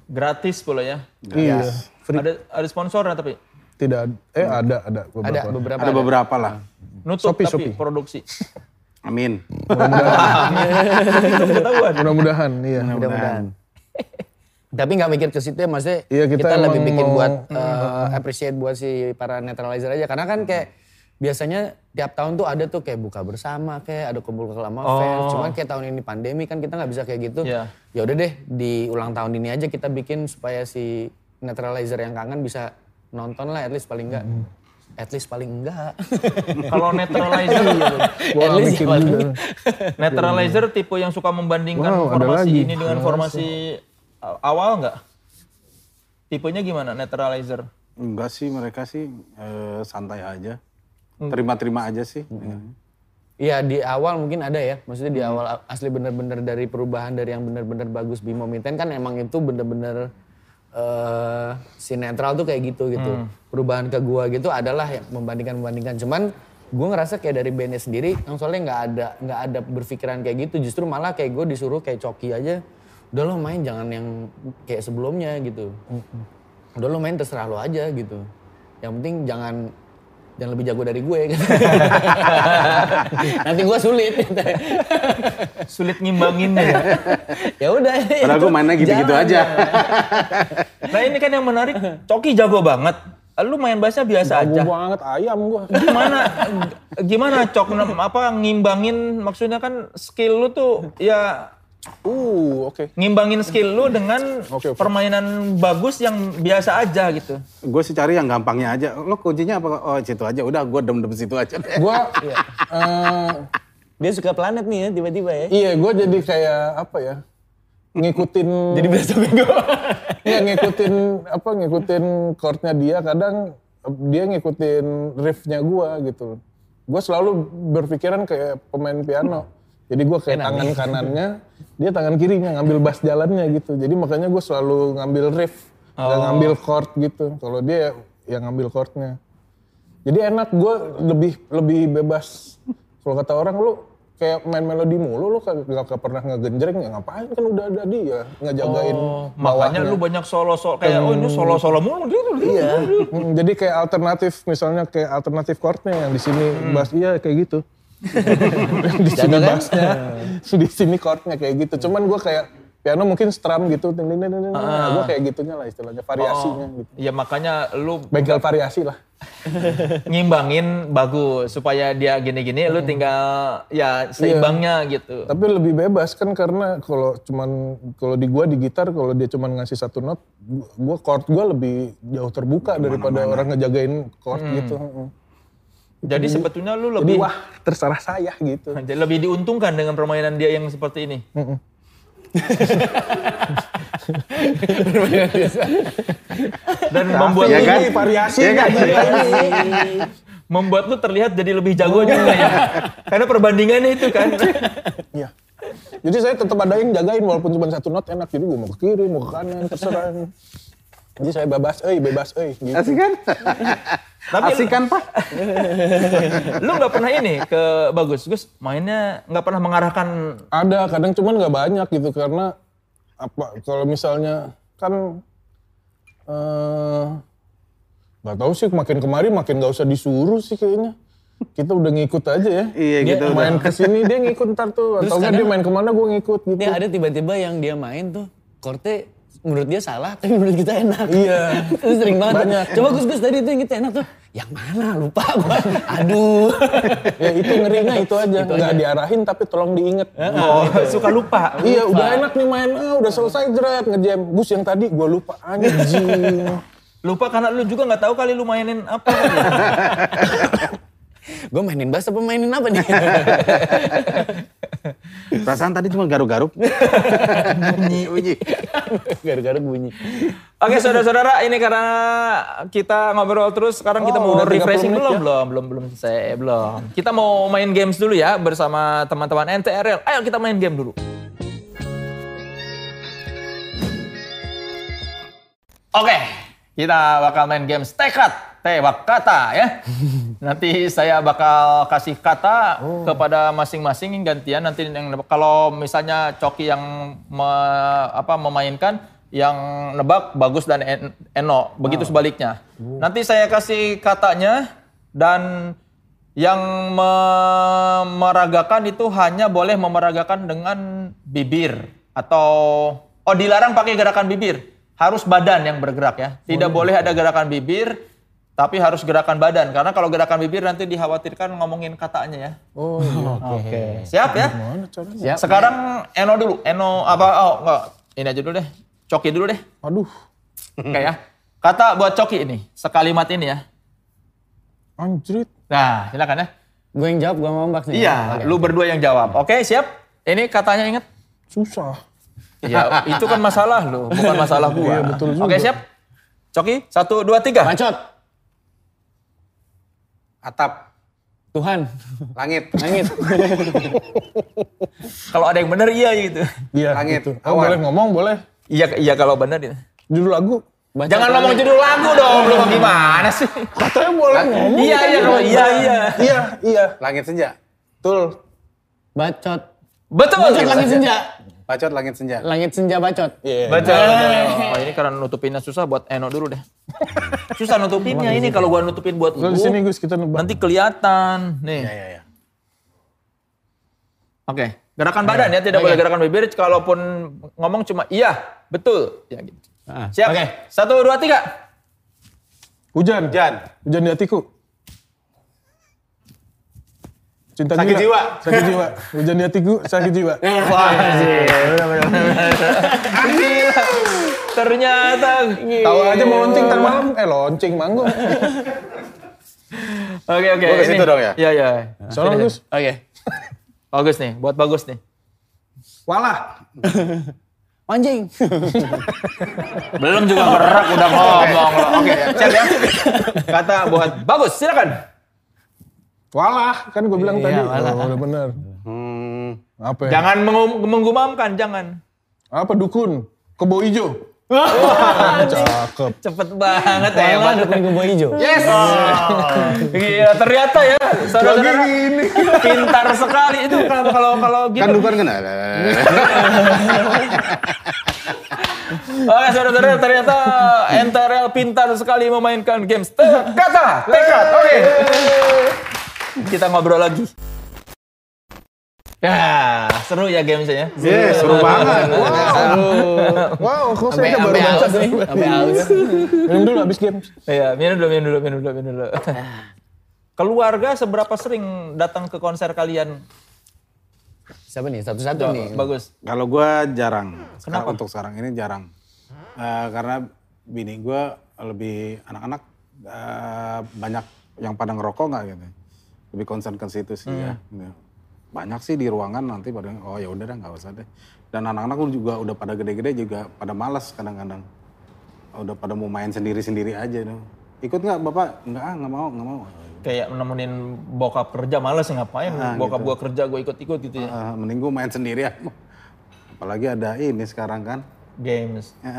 Gratis pula ya. Iya. Ada ada sponsornya tapi Tidak ada. Eh ada ada Ada beberapa. beberapa. Ada beberapa lah. nutup Shopee, tapi Shopee. produksi. Amin. Ketahuan. Mudah-mudahan iya. Mudah-mudahan. Tapi nggak mikir ke situ ya, maksudnya Iya, kita kita, lebih bikin mau- buat uh, appreciate buat si para netralizer aja. Karena kan kayak biasanya tiap tahun tuh ada tuh kayak buka bersama, kayak ada kumpul sama fans. Cuman kayak tahun ini pandemi kan kita nggak bisa kayak gitu. Iya. Ya udah deh di ulang tahun ini aja kita bikin supaya si netralizer yang kangen bisa nonton lah at least paling enggak. At least paling enggak. Kalau netralizer Gua At least ya paling juga. enggak. Netralizer tipe yang suka membandingkan Wow, formasi ini dengan formasi a- awal nggak? Tipenya gimana netralizer? Enggak sih mereka sih eh, santai aja. Terima-terima aja sih. Iya di awal mungkin ada ya, maksudnya di awal asli bener-bener dari perubahan dari yang bener-bener bagus Bimo Miten kan emang itu bener-bener eh si netral tuh kayak gitu gitu. Perubahan ke gua gitu adalah yang membandingkan-membandingkan. Cuman gua ngerasa kayak dari bandnya sendiri, yang soalnya nggak ada nggak ada berpikiran kayak gitu. Justru malah kayak gue disuruh kayak coki aja. Udah lo main jangan yang kayak sebelumnya gitu. Udah lo main terserah lo aja gitu. Yang penting jangan jangan lebih jago dari gue gitu. Nanti gue sulit. gitu. Sulit ngimbanginnya ya. ya udah. Padahal itu gue mainnya gitu-gitu aja. Nah ini kan yang menarik, Coki jago banget. Lu main bassnya biasa Jago aja. banget ayam gua. Gimana gimana Cok apa ngimbangin maksudnya kan skill lu tuh ya Uh, oke. ngimbangin skill lu dengan Oke, oke. permainan bagus yang biasa aja gitu. gue sih cari yang gampangnya aja. Lo kuncinya apa? Oh situ aja. Udah gue dem-dem situ aja deh. Gua eh, Dia suka planet nih ya tiba-tiba ya. iya gua jadi kayak apa ya? Ngikutin Jadi berasa bego. Nggak ngikutin apa ngikutin chordnya dia kadang dia ngikutin riffnya gua gitu. Gue selalu berpikiran kayak pemain piano. Jadi gua kayak tangan kanannya, dia tangan kirinya ngambil bass jalannya gitu. Jadi makanya gue selalu ngambil riff, nggak ngambil chord gitu. Kalau dia yang ngambil chordnya. Jadi enak gue lebih lebih bebas. Kalau kata orang lu kayak main melodi mulu lu kagak gak pernah ngegenjreng ya ngapain kan udah ada dia ngejagain Oh, makanya bawahnya. lu banyak solo-solo kayak oh ini solo-solo mulu gitu. Iya. Hmm, jadi kayak alternatif misalnya kayak alternatif chordnya yang di sini bass iya kayak gitu. di sini kan? bassnya, di sini chordnya kayak gitu. Cuman gue kayak piano mungkin strum gitu, ting ting. gue kayak gitunya lah istilahnya variasinya gitu. Ya makanya lu Bengkel variasi lah. ngimbangin bagus supaya dia gini-gini lu tinggal ya seimbangnya gitu. Tapi lebih bebas kan karena kalau cuman kalau di gua di gitar kalau dia cuman ngasih satu not, gua- chord gua lebih jauh terbuka daripada orang ngejagain chord gitu. Jadi sebetulnya lu Jadi lebih wah terserah saya gitu. Jadi lebih diuntungkan dengan permainan dia yang seperti ini. Dan membuat ya kan? variasi Iya kan? membuat lu terlihat jadi lebih jago juga ya. Karena perbandingannya itu kan. Iya. Jadi saya tetap ada yang jagain walaupun cuma satu not enak. Jadi gua mau ke kiri, mau ke kanan, terserah. Jadi saya bebas, eh bebas, eh gitu. Asik kan? Tapi Asik kan Pak? lu nggak pernah ini ke bagus Gus mainnya nggak pernah mengarahkan Ada, kadang cuman nggak banyak gitu karena apa kalau misalnya kan eh nggak tahu sih makin kemari makin nggak usah disuruh sih kayaknya. Kita udah ngikut aja ya. Iya Dia gitu. main ke sini dia ngikut ntar tuh Terus atau enggak dia main ke mana gue ngikut gitu. Ini ada tiba-tiba yang dia main tuh korte menurut dia salah tapi menurut kita enak. Iya. Itu sering banget. Banyak. Coba Gus Gus tadi itu yang kita enak tuh. Yang mana lupa gua. Aduh. ya itu ngerinya itu aja nggak diarahin tapi tolong diinget. oh, suka lupa Iya udah enak nih main, ah, udah selesai jeret ngejam. Gus yang tadi gue lupa anjing. lupa karena lu juga nggak tahu kali lu mainin apa. Gue mainin bass apa mainin apa nih? Perasaan tadi cuma garuk-garuk. bunyi, bunyi. Garuk-garuk bunyi. Oke saudara-saudara, ini karena kita ngobrol terus, sekarang kita Oh, mau udah 30 refreshing belum, ya? belum, belum, belum selesai, belum. Kita mau main games dulu ya bersama teman-teman NTRL. Ayo kita main game dulu. Oke, kita bakal main games tekad, tebak kata ya. Nanti saya bakal kasih kata kepada masing-masing gantian. Nanti yang kalau misalnya Coki yang me- apa memainkan, yang nebak bagus dan En- Eno, begitu sebaliknya. Nanti saya kasih katanya dan yang memeragakan itu hanya boleh memeragakan dengan bibir atau oh dilarang pakai gerakan bibir. Harus badan yang bergerak ya. Tidak boleh ada gerakan bibir tapi harus gerakan badan karena kalau gerakan bibir nanti dikhawatirkan ngomongin katanya ya. Oh iya. Oke. Siap ya? Siap. Sekarang Eno dulu. Eno apa oh enggak. Ini aja dulu deh. Coki dulu deh. Aduh, Oke ya. Kata buat Coki ini. Sekalimat ini ya. anjrit. Nah, silakan ya. Gue yang jawab, gue ngombak nih. Iya, Oke. lu berdua yang jawab. Oke, siap? Ini katanya ingat? Susah. Ya, itu kan masalah lu, bukan masalah gua. Iya, betul juga. Oke, siap? Coki, satu, dua, tiga. Bacot. Atap, Tuhan. langit, Langit. Kalau ada yang benar iya gitu. Iya, Langit, gitu. Oh, boleh ngomong, boleh. Iya, iya kalau benar. iya. Judul lagu. Bacot Jangan ngomong judul lagu dong, lu gimana sih? Katanya boleh ngomong. Iya, iya, kalau iya, iya. Iya, iya. langit senja. Betul. Bacot. Betul. Bacot langit senja. Bacot langit senja. Langit senja bacot. Iya. Baca. Oh, ini karena nutupinnya susah buat Eno dulu deh. Susah nutupinnya ini kalau gua nutupin buat Udah di lu. sini Gus kita nebak. Nanti kelihatan. Nih. Ya, ya, ya. Oke, gerakan badan ya, tidak boleh gerakan bibir. Kalaupun ngomong cuma iya, betul. Ya gitu. Ah, Siap. Oke. Satu, dua, tiga. Hujan. Hujan. Hujan di hatiku. Cinta Sakit jiwa. Sakit jiwa. Hujan di hatiku, sakit jiwa. Wah. Ternyata. Tahu aja mau launching ntar malam. Eh launching manggung. Oke, oke. Gua ke situ dong ya? Iya, iya. Soalnya Sini, Gus. sini. Oke. Bagus nih, buat bagus nih. Walah. Anjing. Belum juga gerak udah ngomong. Oke, siap ya. Kata buat bagus, silakan. Walah. Kan gue bilang Iya, tadi. walah. Oh, udah bener. Hmm, Apa ya? Jangan menggumamkan, jangan. Apa dukun? Kebo ijo. Ah, Cakep. Cepet banget Walah hebat. dukun kebo hijau. Yes. Gila, ternyata ya saudara-saudara pintar sekali itu kalau kalau kalau gitu. kan bukan kan? Oke, saudara-saudara ternyata NTRL pintar sekali memainkan games. Kata, tekad. Oke. Kita ngobrol lagi. Ya, seru ya gamesnya. Yes, seru banget. Wow, kok Sampai saya baru baca nih. Sampai haus. Minum dulu habis game. Iya, minum dulu, minum dulu, minum dulu, minum dulu. Keluarga seberapa sering datang ke konser kalian? Siapa nih? Satu-satu nih. Bagus. Kalau gua jarang. Kenapa? Sekarang Untuk sekarang ini jarang. Eh, karena bini gua lebih anak-anak eh, banyak yang pada ngerokok nggak gitu. Lebih concern ke situ sih ya. gitu. Banyak sih di ruangan nanti pada oh ya udah dah nggak usah deh. Dan anak-anak pun juga udah pada gede-gede juga pada malas kadang-kadang. Udah pada mau main sendiri-sendiri aja dong. Ikut nggak bapak? Nggak ah nggak mau nggak mau. Kayak nemenin bokap kerja males ya ngapain? bokap gua kerja gua ikut-ikut gitu ya. Eh, mending gua main sendiri ya. Apalagi ada ini sekarang kan. Games.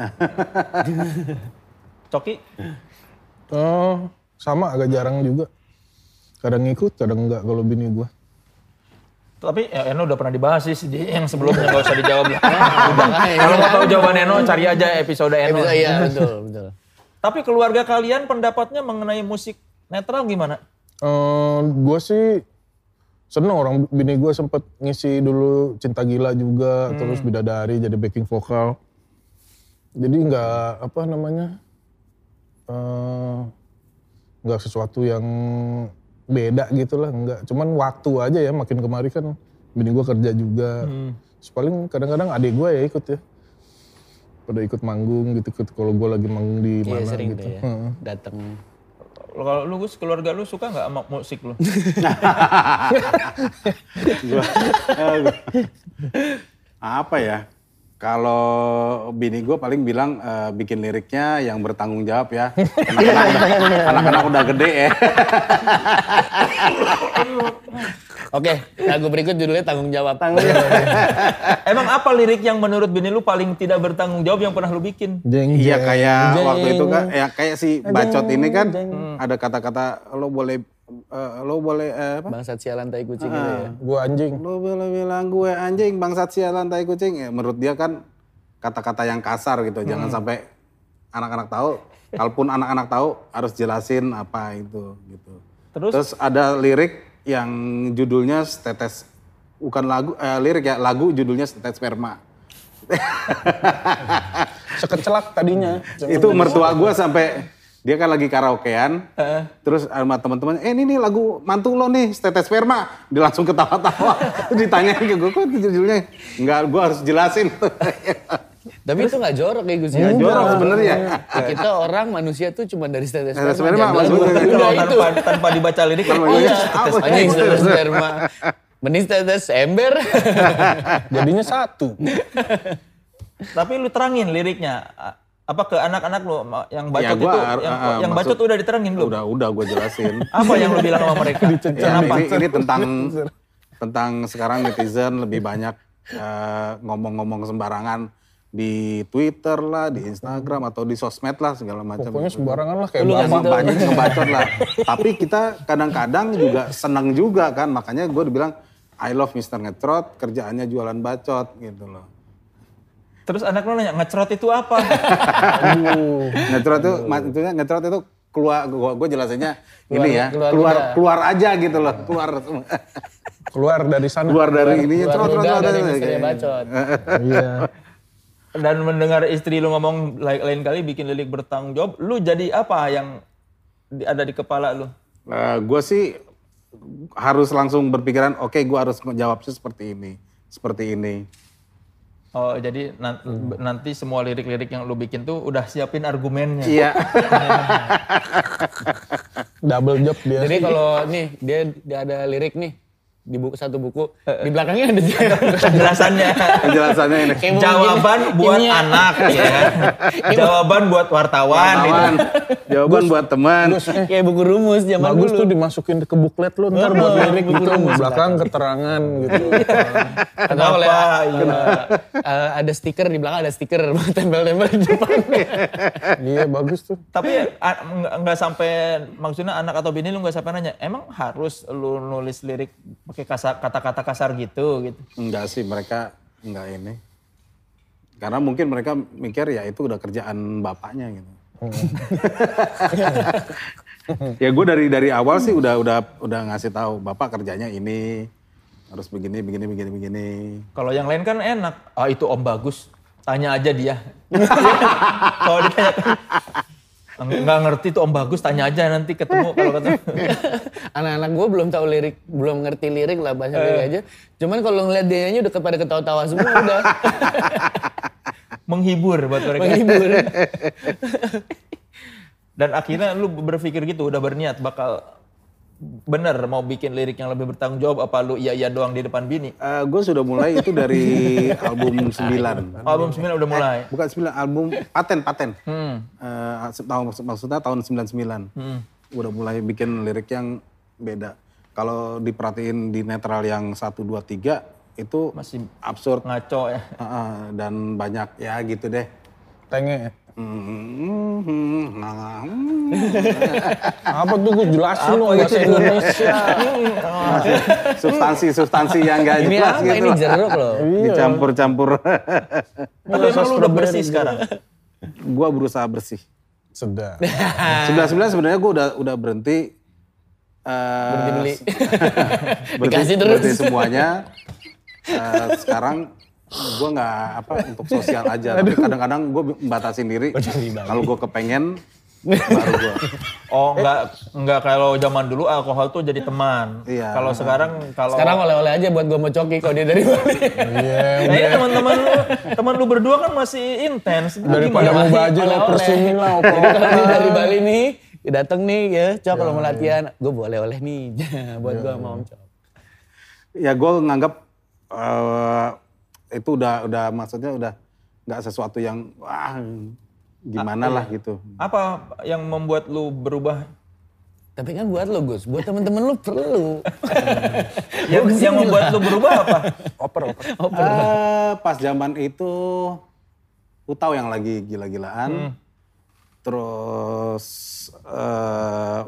Coki? Oh, sama agak jarang juga. Kadang ngikut, kadang enggak kalau bini gua. Tapi ya, Eno udah pernah dibahas sih di yang sebelumnya nggak usah dijawab lah. Kalau mau tahu jawaban Eno cari aja episode Eno. Episode- Iya betul betul. Tapi keluarga kalian pendapatnya mengenai musik netral gimana? Eh, gua sih seneng orang bini gua sempet ngisi dulu Cinta Gila juga, terus Bidadari jadi backing vokal. Jadi nggak apa namanya eh, nggak sesuatu yang beda gitu lah, nggak. Cuman waktu aja ya makin kemari kan bini gua kerja juga. Terus paling kadang-kadang adik gua ya ikut ya. Pada ikut manggung gitu, ikut kalau gua lagi manggung di Iya mana sering gitu. tuh ya. Heeh. Datang. kalau lu Gus, keluarga lu suka nggak sama musik lu? Gua- apa ya? Kalau bini gue paling bilang eh, bikin liriknya yang bertanggung jawab ya. Anak-anak udah, anak-anak udah gede ya. Oke, lagu berikut judulnya tanggung jawab. Emang apa lirik yang menurut bini lu paling tidak bertanggung jawab yang pernah lu bikin? Jeng Iya jeng. kayak jeng. waktu itu kan, ya kayak si bacot ini kan ada kata-kata lo boleh eh, lo boleh eh, apa? Bangsat sialan tai kucing gitu ya. Gua anjing. Lo boleh bilang gue anjing bangsat sialan tai kucing. Ya, menurut dia kan kata-kata yang kasar gitu. Jangan sampai anak-anak tahu. Kalaupun anak-anak tahu harus jelasin apa itu gitu. Terus? Terus ada lirik yang judulnya setetes bukan lagu eh, lirik ya lagu judulnya setetes sperma. Sekecelak tadinya. itu mertua gue sampai dia kan lagi karaokean, terus sama teman-teman, eh ini nih lagu mantu lo nih, tetes sperma, dia langsung ketawa-tawa, terus ditanya ke gue, kok judulnya? Enggak, gue harus jelasin. Tapi itu nggak jorok kayak Gus ya. Nggak jorok sebenarnya. Ya, kita orang manusia tuh cuma dari tetes Tetes sperma. sperma, jangan maksudnya. Udah itu. tanpa, tanpa dibaca lirik, oh iya, dibaca. Tetes anjing tetes sperma. Mending tetes ember. Jadinya satu. tapi lu terangin liriknya. Apa ke anak-anak lu ma- yang bacot Ya, gua itu, yang, ah, yang maksud- bacot udah diterangin belum? udah, udah gue jelasin. Apa yang lu bilang sama mereka? Ya, Kenapa? ini, ini tentang tentang sekarang netizen lebih banyak eh, ngomong-ngomong sembarangan di Twitter lah, di Instagram atau di sosmed lah segala macam. Pokoknya sembarangan lah kayak tahu. banyak ngebacot lah. Tapi kita kadang-kadang juga senang juga kan. Makanya gue dibilang I love Mr. Ngetrot, kerjaannya jualan bacot gitu loh. Terus anak lu nanya, ngecerot itu apa? Ngetrot itu, maksudnya ngetrot itu keluar, gue, gue jelasinnya Keluar- ini ya, keluar keluar, udah. keluar aja gitu loh, keluar. Keluar dari sana. keluar dari ini, Keluar trot, ludah trot, dari bacot. Iya. Dan mendengar istri lu ngomong lain, lain kali bikin lirik bertanggung jawab, lu jadi apa yang ada di kepala lu? gue sih harus langsung berpikiran, oke gue harus menjawabnya seperti ini, seperti ini. Oh, jadi nan- nanti semua lirik-lirik yang lu bikin tuh udah siapin argumennya. Iya. Double job dia. Jadi kalau nih dia, dia ada lirik nih di buku satu buku di belakangnya ada Penjelasannya. Penjelasannya ini. Jawaban gini, buat ininya. anak ya. Jawaban buat wartawan. gitu. Kawan, jawaban buat teman. kayak buku rumus zaman Bagus dulu. tuh dimasukin ke buklet lu ntar buat lirik gitu. Belakang keterangan gitu. Kenapa? eh, eh, ada stiker di belakang ada stiker tempel-tempel di depan. Iya bagus tuh. Tapi nggak sampai maksudnya anak atau bini lu nggak sampai nanya, emang harus lu nulis lirik pakai kasar- kata-kata kasar gitu gitu. Enggak sih, mereka enggak ini. Karena mungkin mereka mikir ya itu udah kerjaan bapaknya gitu. ya gue dari dari awal sih udah udah udah ngasih tahu bapak kerjanya ini harus begini begini begini begini. Kalau yang lain kan enak. Ah itu Om Bagus. Tanya aja dia. Kalau ditanya nggak ngerti tuh Om Bagus, tanya aja nanti ketemu kalau ketemu. Anak-anak gue belum tahu lirik, belum ngerti lirik lah bahasa lirik aja. Cuman kalau ngeliat dia udah pada ketawa-tawa semua udah Menghibur buat mereka. menghibur. Dan akhirnya lu berpikir gitu, udah berniat bakal bener mau bikin lirik yang lebih bertanggung jawab apa lu iya iya doang di depan bini. gue sudah mulai itu dari album 9. Album 9 udah mulai. Bukan 9, album Paten, Paten. Hmm. Eh, tahun maksudnya tahun 99. Udah mulai bikin lirik yang beda. Kalau diperhatiin di netral yang 1 2 3 itu Masih absurd ngaco ya. Heeh, dan banyak ya gitu deh. Tenge. Hmm, nah, Apa tuh gue jelasin lu bahasa Indonesia. substansi-substansi yang gak Ini jelas apa? gitu Ini jeruk loh. Dicampur-campur. Tapi emang lu udah bersih sekarang. gua berusaha bersih. Sudah. Sebelah sebelah sebenarnya gua udah udah berhenti. eh, Berhenti beli. berhenti, Dikasih terus. berhenti semuanya. Eh, sekarang gue nggak apa untuk sosial aja. Tapi kadang-kadang gue membatasin diri. Kalau gue kepengen, baru gue. Oh, enggak enggak kalau zaman dulu alkohol tuh jadi teman. Iya. Kalau sekarang kalau Sekarang oleh-oleh aja buat gue mau coki kalau dia dari Bali. Iya. Nah, ini teman-teman lu, teman lu berdua kan masih intens. Daripada mau baju Oleh-oleh. persumin lah. Jadi kalau dia dari Bali nih, dateng nih ya, cok kalau mau latihan, gue boleh oleh nih buat gue sama Om Cok. Ya gue nganggap eh, itu udah udah maksudnya udah nggak sesuatu yang wah gimana lah gitu. Apa yang membuat lu berubah? Tapi kan buat lo Gus, buat temen-temen lu perlu. Yang, yang membuat lu berubah apa? Oper, oper. Eh, pas zaman itu lu tahu yang lagi gila-gilaan. Terus eh,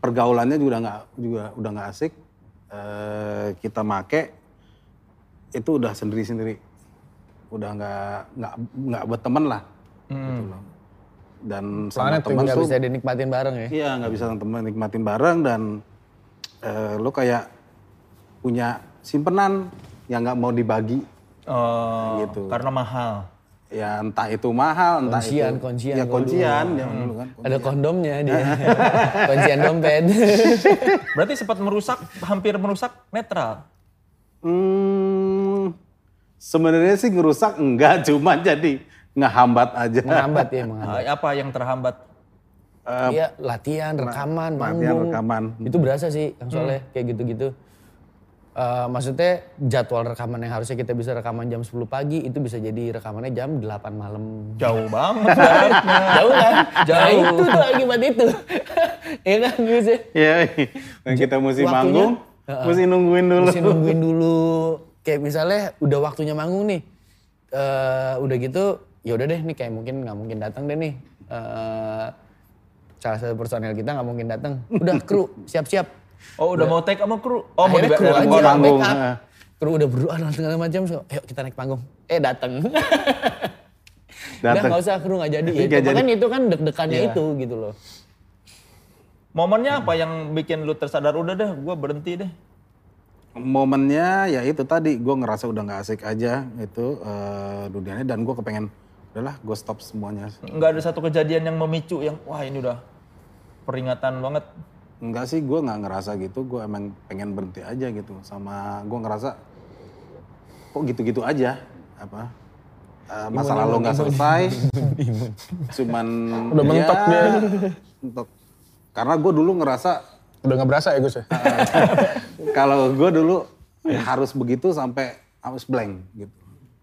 pergaulannya juga udah nggak juga udah nggak asik. Eh, kita make itu udah sendiri-sendiri. Udah nggak nggak nggak berteman lah. Gitu loh. Dan sama Planet teman tuh bisa dinikmatin bareng ya. Iya nggak bisa teman nikmatin bareng dan eh, lu kayak punya simpenan yang nggak mau dibagi Oh, Gitu. Karena mahal. ya entah itu mahal entah Kuncian, itu kuncian ya kuncian zaman dulu kan Ada kondomnya dia. Kuncian dompet. Berarti sempat merusak, hampir merusak netral. hmm, sebenarnya sih ngerusak enggak cuma jadi ngehambat aja menghambat ya, menghambat. Apa yang terhambat? Iya, latihan, rekaman, latihan, manggung. rekaman. Itu berasa sih, Kang Soleh, kayak gitu-gitu. Eh, maksudnya jadwal rekaman yang harusnya kita bisa rekaman jam 10 pagi, itu bisa jadi rekamannya jam 8 malam. Jauh banget jaraknya. Jauh kan? Jauh. Nah, itu tuh akibat itu. Iya kan, Gus ya? ya yang kita mesti Waktunya, manggung mesti nungguin dulu Mesti nungguin dulu. Kayak misalnya udah waktunya manggung nih. eh udah gitu, ya udah deh nih kayak mungkin nggak mungkin datang deh nih. eh salah satu personel kita nggak mungkin datang. Udah kru siap-siap. Oh udah mau take sama kru? Oh mau kru aja panggung. Heeh. Kru udah berdoa dan segala macam. So, ayo kita naik panggung. Eh datang. Udah Datang. nggak usah kru nggak jadi. Ya, itu, jadi. kan itu kan deg-degannya itu gitu loh. Momennya apa yang bikin lu tersadar udah deh, gue berhenti deh. Momennya ya itu tadi gue ngerasa udah nggak asik aja itu eh, dunianya dan gue kepengen udahlah gue stop semuanya. Nggak ada satu kejadian yang memicu yang wah ini udah peringatan banget. enggak sih gue nggak ngerasa gitu gue emang pengen berhenti aja gitu sama gue ngerasa kok gitu-gitu aja? Apa? Eh, masa lalu nggak selesai. Cuman Udah mentok ya, dia. mentok karena gue dulu ngerasa Udah nggak berasa ya Gus ya? kalau gue dulu harus begitu sampai harus blank gitu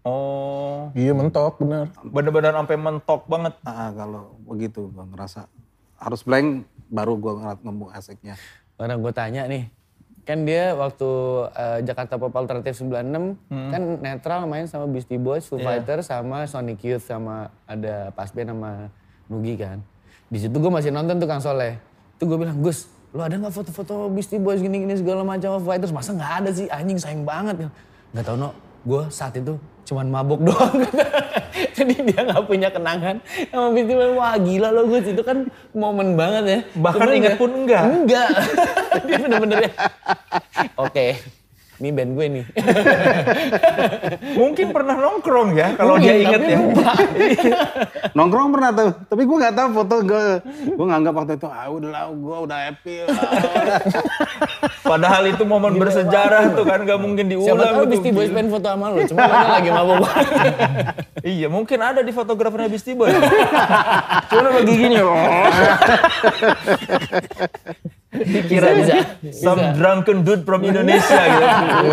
Oh, Iya mentok bener. bener-bener sampai mentok banget. Ah, kalau begitu gue ngerasa harus blank baru gue ngeliat nemu asiknya. Orang gue tanya nih, kan dia waktu eh, Jakarta Pop Alternative 96 kan netral main sama Beastie Boys, Foo Fighters sama Sonic Youth sama ada Pas Band sama Nugi kan. Di situ gue masih nonton tuh Kang Soleh. Itu gue bilang, Gus, lu ada nggak foto-foto Beastie Boys gini-gini segala macam Fighters? Masa nggak ada sih? Anjing sayang banget. Nggak tahu no, gue saat itu cuman mabuk doang. Jadi dia nggak punya kenangan sama Beastie Boys. Wah gila lo Gus, itu kan momen banget ya. Bahkan Cuman inget ya- pun enggak. Enggak. Dia bener-bener ya. Oke. Ini band gue nih. Mungkin pernah nongkrong ya kalau dia inget tapi ya. Nongkrong pernah tuh, tapi gue nggak tahu foto gue. Gue nganggap waktu itu ah udah lah, gue udah happy. lah, udah." Padahal itu momen bersejarah tuh kan gak mungkin Siapa diulang. tahu gitu. Beastie Boys pengen foto sama lu. Cuma lu lagi mabuk. Iya mungkin ada di fotografernya Beastie Boys. Cuma lagi gini. Dikira Bisa, some bisa. drunken dude from Indonesia gitu.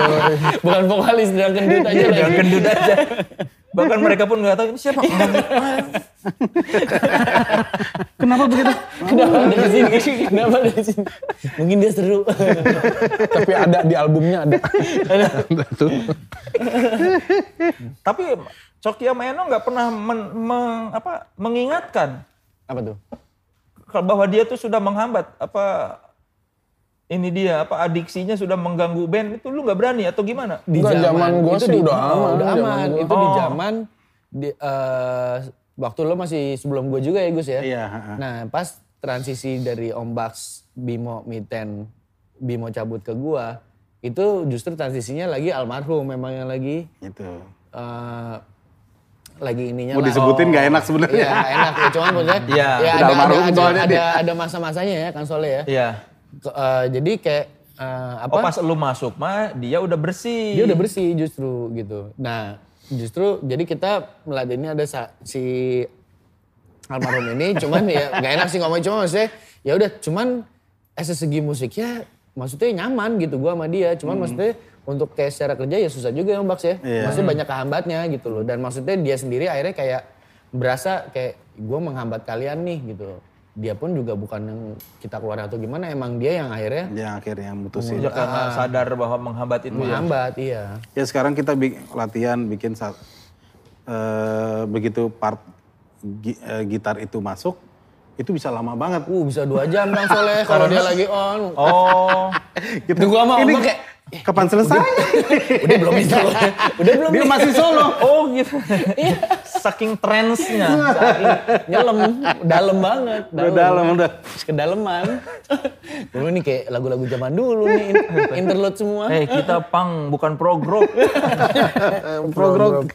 Bukan vokalis, dia gendut aja lagi. drunken dude aja. Bahkan mereka pun nggak tahu ini siapa. Kenapa begitu? Kenapa ada di sini? Kenapa ada di sini? Mungkin dia seru. Tapi ada di albumnya ada. ada tuh. Tapi Coki sama Eno nggak pernah men- meng- apa, mengingatkan Apa tuh? kalau bahwa dia tuh sudah menghambat apa ini dia apa adiksinya sudah mengganggu band itu lu nggak berani atau gimana? Di Enggak, zaman gua itu sih di- udah oh, aman, Udah zaman aman. gua. Itu di Oh. zaman di, eh, waktu lo masih sebelum gue juga ya Gus ya. Iya, heeh. Nah pas transisi dari Om Bax, Bimo, Miten, Bimo cabut ke gua, itu justru transisinya lagi almarhum memang yang lagi Gitu. eh, lagi ininya Mau lah. disebutin nggak enak sebenarnya. Iya enak ya, cuman maksudnya Iya. ya Udah ada, almarhum ada, ada, soalnya ada, ada masa-masanya ya Kang Soleh ya. Iya. Eh, jadi kayak eh, apa? Oh pas lu masuk mah dia udah bersih. Dia udah bersih justru gitu. Nah justru jadi kita melihat ini ada si almarhum ini cuman ya nggak enak sih ngomong cuma maksudnya ya udah cuman eh segi musiknya maksudnya nyaman gitu gua sama dia cuman maksudnya untuk kayak secara kerja ya susah juga ya Baks ya Iya. maksudnya banyak kehambatnya gitu loh dan maksudnya dia sendiri akhirnya kayak berasa kayak gua menghambat kalian nih gitu dia pun juga bukan yang kita keluar atau gimana emang dia yang akhirnya Yang akhirnya mutusin. Ya karena sadar bahwa menghambat itu ya. menghambat iya Ya sekarang kita bi- latihan bikin saat eh, begitu part gi- eh, gitar itu masuk, itu bisa lama banget. uh bisa dua jam Bang Soleh kalau dia lagi on Oh, gitu gua Ombak kayak kapan selesai? udah belum itu udah belum Dia nih. masih solo. oh gitu. Saking trendsnya. nyelam dalam banget Udah dalam udah. kedalaman dulu nih kayak lagu-lagu zaman dulu nih in- interlude semua Eh kita pang bukan progrok. progrog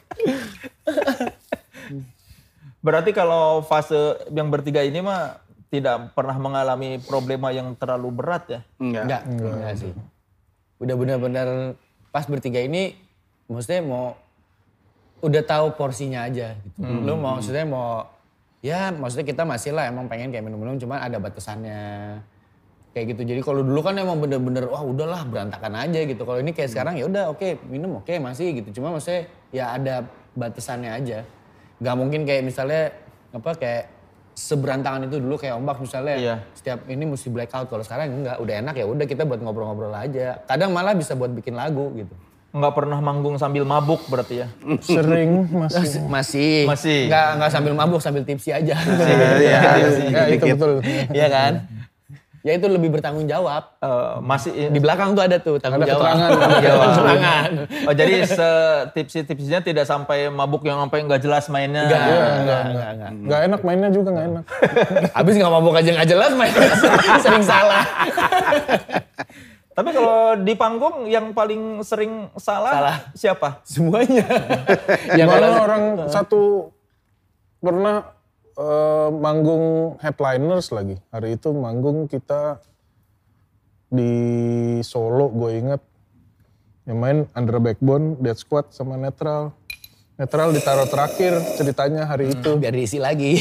Berarti kalau fase yang bertiga ini mah tidak pernah mengalami problema yang terlalu berat ya? Enggak. enggak enggak sih udah benar-benar pas bertiga ini maksudnya mau udah tahu porsinya aja gitu. Lu mau maksudnya mau ya maksudnya kita masih lah emang pengen kayak minum-minum cuman ada batasannya. Kayak gitu. Jadi kalau dulu kan emang bener-bener wah udahlah berantakan aja gitu. Kalau ini kayak sekarang ya udah oke minum oke masih gitu. Cuma maksudnya ya ada batasannya aja. Nggak mungkin kayak misalnya apa kayak seberantakan itu dulu kayak ombak misalnya Iya. setiap ini mesti blackout kalau sekarang enggak udah enak ya udah kita buat ngobrol-ngobrol aja kadang malah bisa buat bikin lagu gitu Nggak pernah manggung sambil mabuk berarti ya? Sering masih. masih Masih. nggak nggak sambil mabuk sambil tipsi aja Iya, Ya itu dikit. betul. Iya kan ya itu lebih bertanggung jawab Eh, masih di belakang tuh ada tuh tanggung Ada jawab keterangan, Tanggung ada jawab. keterangan. Oh jadi setipsi-tipsinya tidak sampai mabuk yang sampai nggak jelas mainnya. enggak enggak enggak enggak Gak enak mainnya juga gak enak. habis nggak mabuk aja nggak jelas main sering salah Tapi kalau di panggung yang paling sering salah, Salah. siapa? semuanya Ya ya kalau Malah orang satu pernah eh, manggung headliners lagi. Hari itu manggung kita di Solo gue inget. Yang main Under Backbone, Dead Squad sama Netral. Netral ditaruh terakhir ceritanya hari itu. biar diisi lagi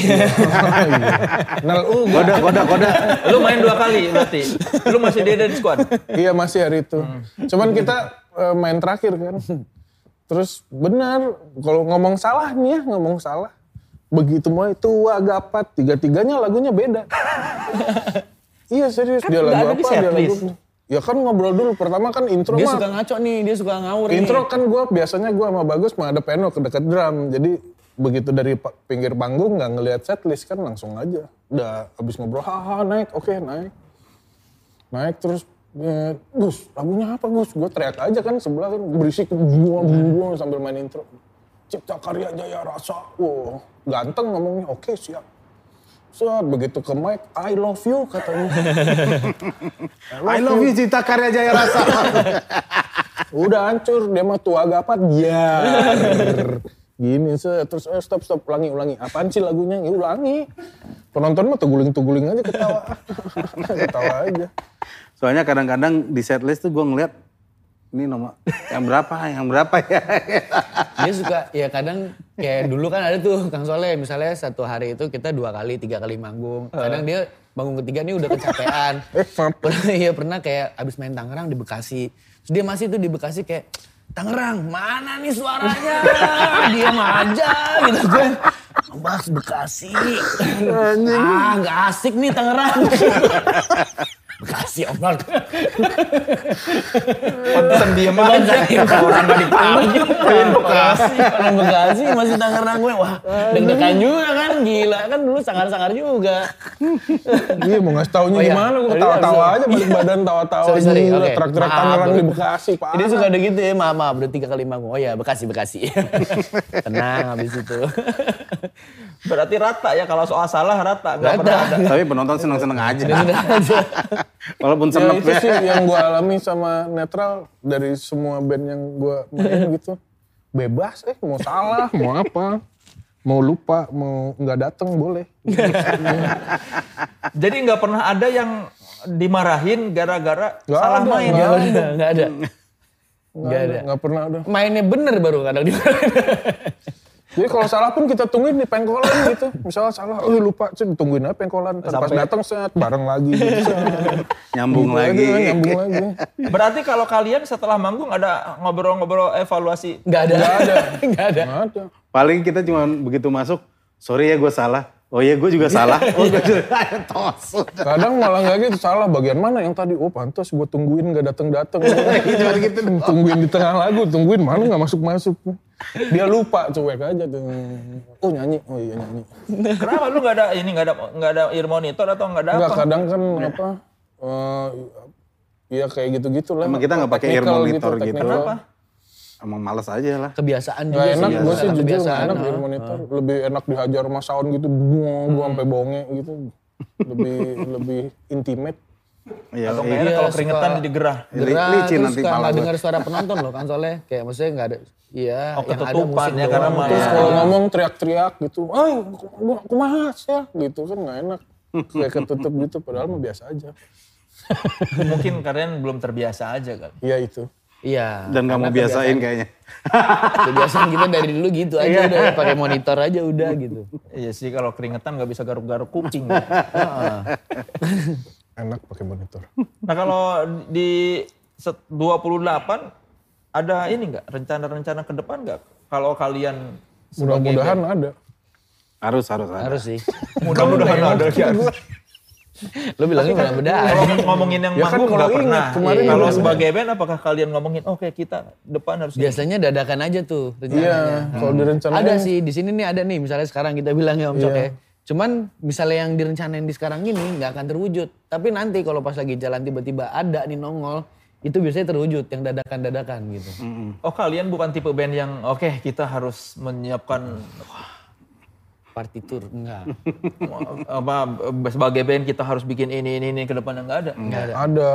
Nel U gua- Koda, koda, koda. Lu main dua kali berarti. Lu masih di Dead Squad. Iya masih hari itu. Cuman kita eh, main terakhir kan. Terus benar kalau ngomong salah nih ya ngomong salah. Begitu mulai tua gapat tiga-tiganya lagunya beda. iya serius dia nggak lagu apa di dia lagu apa. Ya kan ngobrol dulu pertama kan intro dia mah. suka ngaco nih dia suka ngawur nih. Intro kan gue biasanya gue sama Bagus mah ada piano ke dekat drum. Jadi begitu dari pinggir panggung nggak ngelihat setlist kan langsung aja. Udah habis ngobrol, haha naik, oke naik. Naik terus, eh, Gus lagunya apa Gus? Gue teriak aja kan sebelah kan berisik gua gua sambil main intro. Cipta karya jaya rasa, wow ganteng ngomongnya, oke siap. Set, begitu ke mic, I love you katanya. I love you Cipta Karya Jaya Rasa. Udah hancur, dia mah tua gapat, biar. Gini, set. terus eh, stop, stop, ulangi, ulangi. Apaan sih lagunya? Ya ulangi. Penonton mah tuguling-tuguling aja ketawa. ketawa aja. Soalnya kadang-kadang di setlist tuh gue ngeliat, ini nomor yang berapa, yang berapa ya. dia suka ya kadang kayak dulu kan ada tuh Kang Soleh misalnya satu hari itu kita dua kali tiga kali manggung. Kadang dia bangun ketiga nih udah kecapean. Pernah iya pernah kayak abis main Tangerang di Bekasi. Terus dia masih tuh di Bekasi kayak Tangerang mana nih suaranya? Diam aja gitu gue Bas Bekasi. Ah nggak asik nih Tangerang Bekasi ombak Pantesan diem aja. orang gak dipanggil orang Bekasi orang Bekasi masih Tangerang gue wah deg-degan juga kan gila kan dulu sangar-sangar juga Iya mau ngasih taunya Oh iya. gimana, gue Oh iya, ketawa-tawa aja balik badan tawa-tawa. sorry sorry Trak-trak Maaf, Tangerang di Bekasi, Pak. jadi suka ada gitu ya maaf maaf udah tiga kali manggung oh ya Bekasi Bekasi tenang habis itu Berarti rata ya kalau soal salah rata. Nggak Rata. pernah ada. Tapi penonton seneng-seneng aja. Sudah aja Walaupun Ya itu ya. sih yang gue alami sama Netral dari semua band yang gue main gitu. Bebas eh mau salah, mau apa. Mau lupa, mau nggak datang boleh. Jadi nggak pernah ada yang dimarahin gara-gara salah ada, main. nggak ya? ada nggak ada. Nggak pernah ada. mainnya bener baru kadang di Jadi kalau salah pun kita tungguin di pengkolan gitu. Misalnya salah, oh lupa, sih tungguin aja pengkolan. Ntar Pas datang set bareng lagi gitu. set. Nyambung Gitu lagi. aja, nyambung lagi. Berarti kalau kalian setelah manggung ada ngobrol-ngobrol evaluasi. Nggak ada. Nggak ada. Nggak ada. Ada. Paling kita cuma begitu masuk, sorry ya gue salah. Oh iya gue juga salah. Oh gue juga tos. Kadang malah nggak gitu, salah bagian mana yang tadi, oh pantas gue tungguin nggak dateng-dateng. gitu, tungguin di tengah lagu, tungguin mana nggak masuk-masuk. Dia lupa cuek aja tuh. Oh nyanyi, oh iya nyanyi. Kenapa lu nggak ada ini nggak ada nggak ada ear monitor atau nggak ada Enggak, apa? kadang kan apa, eh ya kayak gitu-gitu lah. Emang kita nggak pakai ear monitor gitu. technical. Kenapa? Emang males aja lah. Kebiasaan juga Gak sih. enak, gue sih jujur gak kebiasaan. enak ah. ear monitor. Lebih enak dihajar sama sound gitu, buang, buang sampai bonge gitu. Lebih lebih intimate. Iya, Atau iya. nggak Iya, kalau keringetan jadi gerah. Gerah, licin terus nanti suka malah nggak gua. dengar suara penonton loh kan soalnya kayak maksudnya nggak ada iya Oh, yang ada musik ya, karena mah- Terus Iya. kalau ngomong teriak-teriak gitu, ah aku mahas ya gitu kan gak enak. Kayak ketutup gitu, padahal mah biasa aja. Mungkin kalian belum terbiasa aja kan. Iya itu. iya Dan nggak mau biasain kayaknya. kebiasaan- kita dari dulu gitu Iya. aja udah pakai monitor aja udah gitu Iya sih kalau keringetan nggak bisa garuk-garuk kuping. Enak pakai monitor. nah kalau di set- 28 ada ini nggak rencana-rencana ke depan nggak? Kalau kalian Mudah-mudahan ada. Harus, harus. ada. harus sih mudah-mudahan ada ya. lo bilangnya mudah-mudahan Kalau ngomongin yang Ya kan manggung nggak kalau pernah. kemarin Kalau juga. sebagai band apakah kalian ngomongin oke kita depan harus ini? biasanya dadakan aja tuh Iya, rencananya kalau direncanain. ada sih di sini nih ada nih misalnya sekarang kita bilang ya Om Cok ya. Cuman misalnya yang direncanain di sekarang ini nggak akan terwujud. Tapi nanti kalau pas lagi jalan tiba-tiba ada nih nongol, itu biasanya terwujud yang dadakan-dadakan gitu. Oh kalian bukan tipe band yang oke kita harus menyiapkan Partitur enggak. apa sebagai band kita harus bikin ini ini ini ke depan nggak ada. Enggak ada. Ada.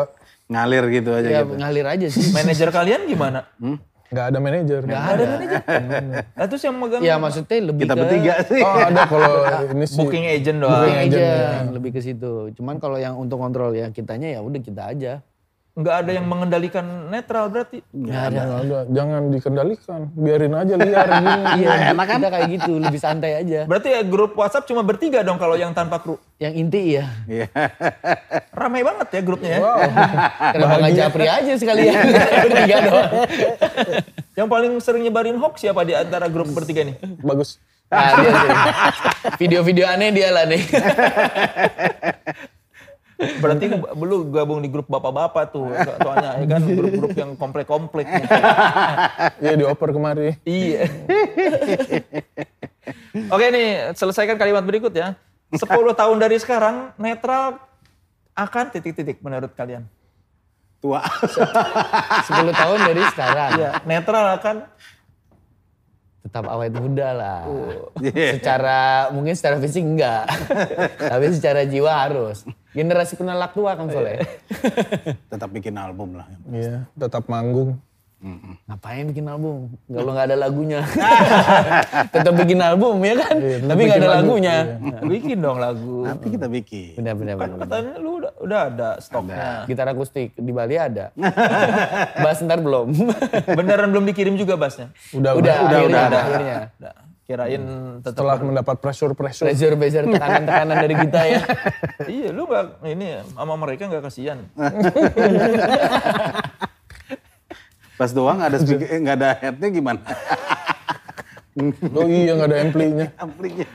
Ngalir gitu aja Ya gitu. ngalir aja sih. Manajer kalian gimana? Nggak ada manajer. Enggak ada. Nah, terus yang megang Ya maksudnya lebih Kita ke bertiga sih. Oh ada kalau ini sih. booking agent doang. booking agent, aja lebih ke situ. Cuman kalau yang untuk kontrol ya kitanya ya udah kita aja. Nggak ada yang mengendalikan netral berarti. Enggak ada. Nggak ada. Jangan dikendalikan. Biarin aja liar gini. Iya, kita kayak gitu, lebih santai aja. Berarti ya grup WhatsApp cuma bertiga dong kalau yang tanpa kru. Yang inti ya, Iya. Ramai banget ya grupnya ya. kenapa nggak japri aja sekalian? Bertiga doang. Yang paling sering nyebarin hoax siapa di antara grup bertiga nih? Bagus. Nah. Video-video aneh dia lah nih. Berarti lu gabung di grup bapak-bapak tuh. Soalnya ya kan grup-grup yang komplek-komplek. Iya dioper kemari. Iya. Oke nih, selesaikan kalimat berikut ya. 10 tahun dari sekarang, netral akan titik-titik menurut kalian. Tua. 10 tahun dari sekarang. Iya, netral akan Tetap awet muda lah. Iya. Secara, mungkin secara fisik enggak. Tapi secara jiwa harus. Generasi penolak tua kan Soleh. Tetap bikin album lah. Iya. Tetap manggung. Ngapain bikin album? Kalau nggak ada lagunya. Tetap bikin album ya kan? Iya, Tapi nggak ada lagu, lagunya. Nah, bikin dong lagu. Nanti kita bikin. Benar, benar, Kan benar. katanya lu udah, udah ada stoknya. Gitar akustik di Bali ada. Bass ntar belum. Beneran belum dikirim juga bassnya? Udah, udah, udah, akhirnya, udah. akhirnya. Udah. Kirain tetap Setelah mendapat pressure-pressure. Pressure-pressure tekanan-tekanan dari kita ya. iya lu gak ini sama mereka nggak kasihan. Pas doang ada speaker, eh, nggak ada headnya gimana? Oh iya nggak ada amplinya. Amplinya.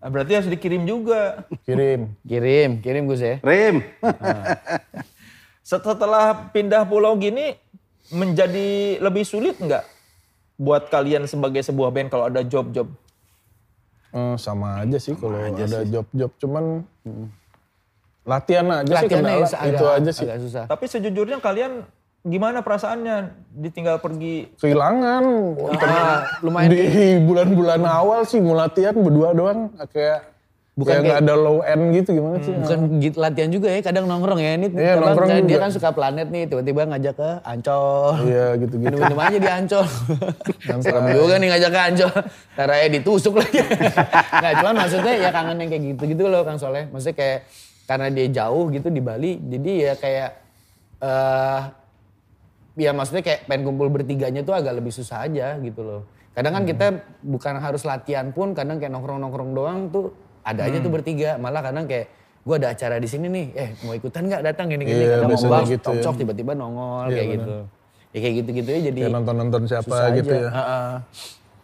Nah, berarti harus dikirim juga. Kirim. Kirim, kirim Gus ya. Rem. Set- Setelah pindah pulau gini menjadi lebih sulit nggak buat kalian sebagai sebuah band kalau ada job-job? Eh, sama aja sih kalau ada job-job. Cuman latihan aja sih Latihannya kendala. agak, Itu aja sih. agak susah. Tapi sejujurnya kalian gimana perasaannya ditinggal pergi? Kehilangan. Ah, lumayan Di bulan-bulan awal sih mau latihan berdua doang. Kayak Bukan bukan kayak- ada low end gitu gimana sih? Bukan git- latihan juga ya, kadang nongkrong ya. Ini Iya, nongkrong dia juga. kan suka planet nih, tiba-tiba ngajak ke Ancol. Iya gitu-gitu. Minum-minum aja di Ancol. Serem juga nih ngajak ke Ancol. Ntar aja ditusuk lagi. Nggak, cuman maksudnya ya kangen yang kayak gitu-gitu loh Kang Soleh. Maksudnya kayak karena dia jauh gitu di Bali, jadi ya kayak eh ya maksudnya kayak pengen kumpul bertiganya tuh agak lebih susah aja gitu loh. Kadang kan kita bukan harus latihan pun, kadang kayak nongkrong-nongkrong doang tuh ada aja tuh bertiga. Malah kadang kayak gue ada acara di sini nih, eh mau ikutan nggak datang gini-gini. Iya, kadang mau biasanya bahas, gitu ya. cok tiba-tiba nongol Iya, kayak bener. gitu. Ya kayak gitu-gitu ya jadi Kayak nonton-nonton siapa susah gitu aja. ya. Heeh.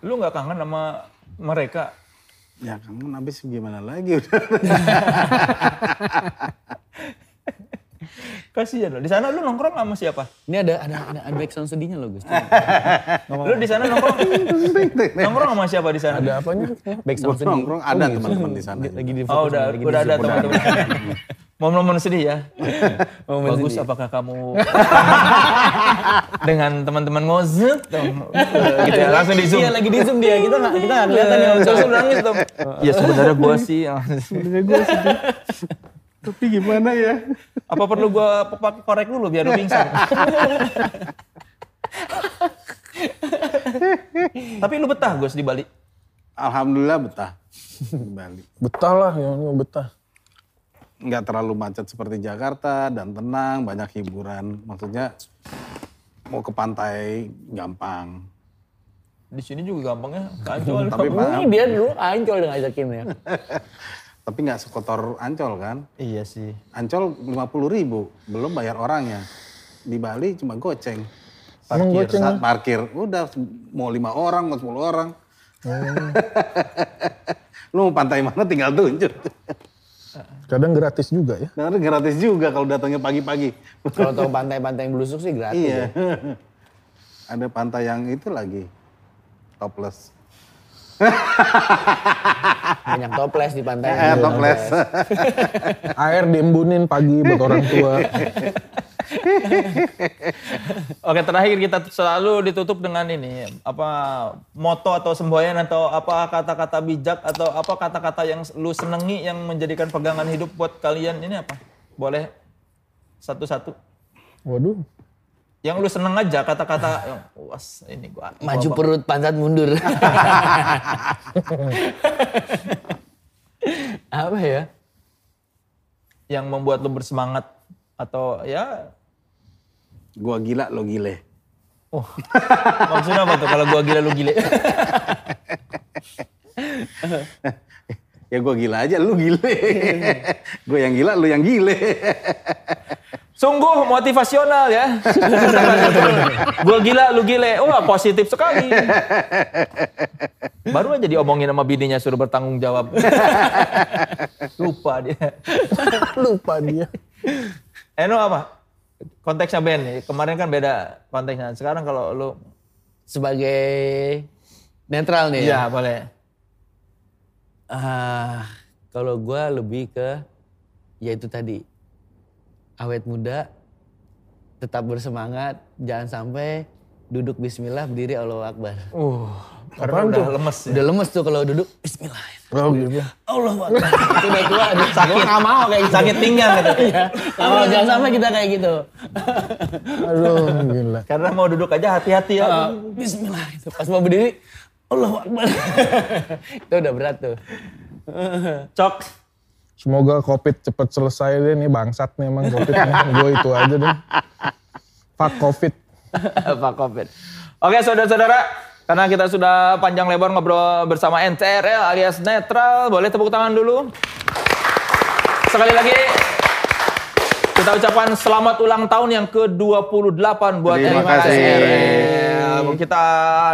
Lu nggak kangen sama mereka? Ya kangen habis gimana lagi udah. Kasihan lo. Di sana lu nongkrong sama siapa? Ini ada ada ada, ada backsound sedihnya loh Gus. Lu di sana nongkrong nongkrong sama siapa di sana? Ada apanya? backsound sedih. Nongkrong ada teman-teman di sana. Lagi di Oh udah udah ada teman-teman. Momen-momen sedih ya. Momen Bagus sedih. apakah kamu dengan teman-teman ngozet gitu ya langsung di zoom. Iya lagi di zoom dia. Kita nggak kita nggak kelihatan ya. Langsung nangis dong. Ya sebenarnya gua sih. Sebenarnya gua sih. Tapi gimana ya? Apa perlu gua pakai korek dulu biar lu pingsan? Tapi lu betah Gus di Bali? Alhamdulillah betah di Bali. Betah lah, yang mau betah. Nggak terlalu macet seperti Jakarta dan tenang, banyak hiburan. Maksudnya mau ke pantai gampang. Di sini juga gampangnya kancol. Tapi Ini dia dulu ancol udah ngajakin ya. tapi nggak sekotor Ancol kan? Iya sih. Ancol 50 ribu, belum bayar orangnya. Di Bali cuma goceng. Emang goceng Saat parkir, udah mau lima orang, mau 10 orang. Lu mau pantai mana tinggal tunjuk. Kadang gratis juga ya. Nah, gratis juga kalau datangnya pagi-pagi. Kalau tahu pantai-pantai yang belusuk sih gratis iya. ya. Ada pantai yang itu lagi, topless. Banyak toples di pantai. Eh, toples. Air diembunin pagi buat orang tua. Oke terakhir kita selalu ditutup dengan ini apa moto atau semboyan atau apa kata-kata bijak atau apa kata-kata yang lu senengi yang menjadikan pegangan hidup buat kalian ini apa? Boleh satu-satu. Waduh. Yang lu seneng aja kata-kata yang was ini gua. gua Maju apa- perut pantat mundur. Apa ya? yang membuat lu bersemangat atau ya Gua gila, lo gile. oh maksudnya apa tuh kalau gua gila lu gile Ya gua gila aja, lu gile. gue yang gila, lu yang gile. Sungguh motivasional ya. Gua gila lu gile. Wah positif sekali. Baru aja diomongin sama bininya suruh bertanggung jawab. Lupa dia. Lupa dia. Eno apa? Konteksnya band nih. Kemarin kan beda konteksnya. Sekarang kalau lu Sebagai netral nih ya? Ya. boleh. Ah, kalau gua lebih ke ya itu tadi awet muda, tetap bersemangat, jangan sampai duduk Bismillah berdiri Allahu Akbar. uh karena udah lemes ya. Udah lemes tuh kalau duduk Bismillah. Oh gitu. Allahu Akbar. itu udah tua, aduh, sakit. Gua mau kayak gitu. sakit pinggang gitu Iya, jangan sampai kita kayak gitu. Aduh gila. karena mau duduk aja hati-hati ya Ah, Bismillah. Itu pas mau berdiri Allahu Akbar. itu udah berat tuh. cok Semoga covid cepet selesai deh nih bangsat nih emang covid Gue itu aja deh. Fuck covid. Pak Covid. Oke saudara-saudara, karena kita sudah panjang lebar ngobrol bersama NTRL alias Netral, boleh tepuk tangan dulu. Sekali lagi, kita ucapkan selamat ulang tahun yang ke-28 buat Terima kasih. NTRL. Kita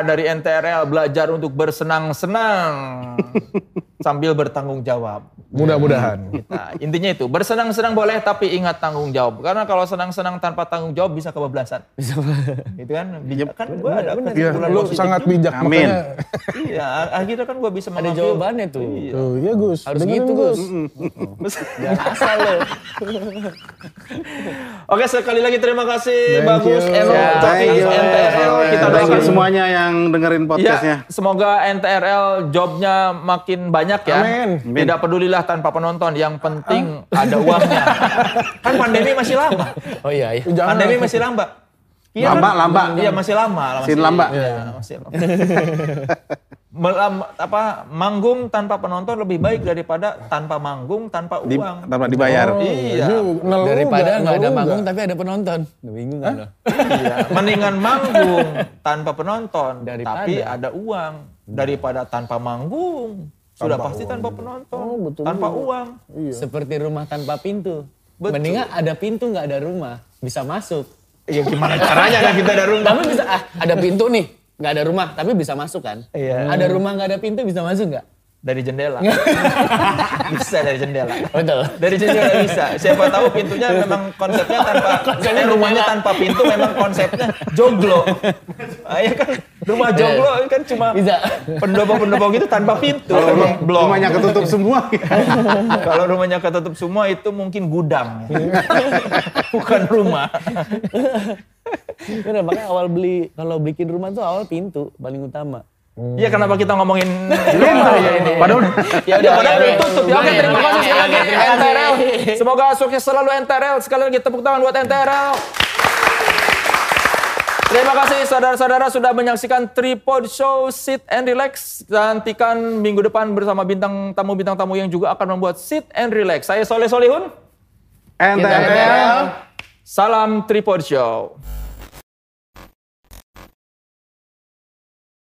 dari NTRL belajar untuk bersenang-senang sambil bertanggung jawab. Mudah-mudahan. Kita intinya itu bersenang-senang boleh tapi ingat tanggung jawab. Karena kalau senang-senang tanpa tanggung jawab bisa kebablasan. Itu kan bijak kan gue ada Iya, kesimpulan lu sangat juga. bijak Amin. makanya. Iya, akhirnya kan gue bisa Ada mengambil. jawabannya tuh. Iya. Tuh, iya Gus. Harus Dengerin, gitu Gus. Jangan asal lo. Oke, sekali lagi terima kasih Thank Bagus. Eno, Ya. NTRL. Kita doakan semuanya yang dengerin podcastnya. Ya, semoga NTRL jobnya makin banyak ya. Amin. Tidak pedulilah tanpa penonton, yang penting ada uangnya. kan pandemi masih lama. Oh iya, iya. Jangan. Pandemi masih lama. Iya Lamba, kan? lamba. Iya masih lama. Sin lamba. Iya, masih lama. melam- apa manggung tanpa penonton lebih baik daripada tanpa manggung tanpa Di, uang. tanpa dibayar. Iya. Juga, ngeluh Daripada nggak, ada manggung tapi ada penonton. Udah bingung kan? Iya, mendingan manggung tanpa penonton, Daripada. tapi ada uang daripada tanpa manggung. Sudah pasti tanpa penonton, Oh, betul tanpa juga. uang. Seperti rumah tanpa pintu. Betul. Mendingan ada pintu nggak ada rumah, bisa masuk. Ya gimana caranya kan kita ada rumah? Tapi bisa ah, ada pintu nih, nggak ada rumah tapi bisa masuk kan? Iya. Ada rumah nggak ada pintu bisa masuk nggak? Dari jendela. bisa dari jendela. Betul. Dari jendela bisa. Siapa tahu pintunya memang konsepnya tanpa konsepnya rumahnya tanpa pintu memang konsepnya joglo. Ah, ya kan rumah joglo kan cuma Bisa. pendopo-pendopo gitu tanpa pintu. Kalau blok. rumahnya ketutup semua. Kalau rumahnya ketutup semua itu mungkin gudang. Bukan rumah. Bener, makanya awal beli kalau bikin rumah tuh awal pintu paling utama. Iya kenapa kita ngomongin rumah ya ini? Padahal Ya udah, padahal ya, ya. tutup ya. Oke terima kasih sekali lagi Terima kasih. NTRL. Semoga sukses selalu NTRL. Sekali lagi tepuk tangan buat NTRL. Terima kasih saudara-saudara sudah menyaksikan Tripod Show Sit and Relax. Nantikan minggu depan bersama bintang tamu-bintang tamu yang juga akan membuat Sit and Relax. Saya Soleh Solihun. NTRL. Salam Tripod Show.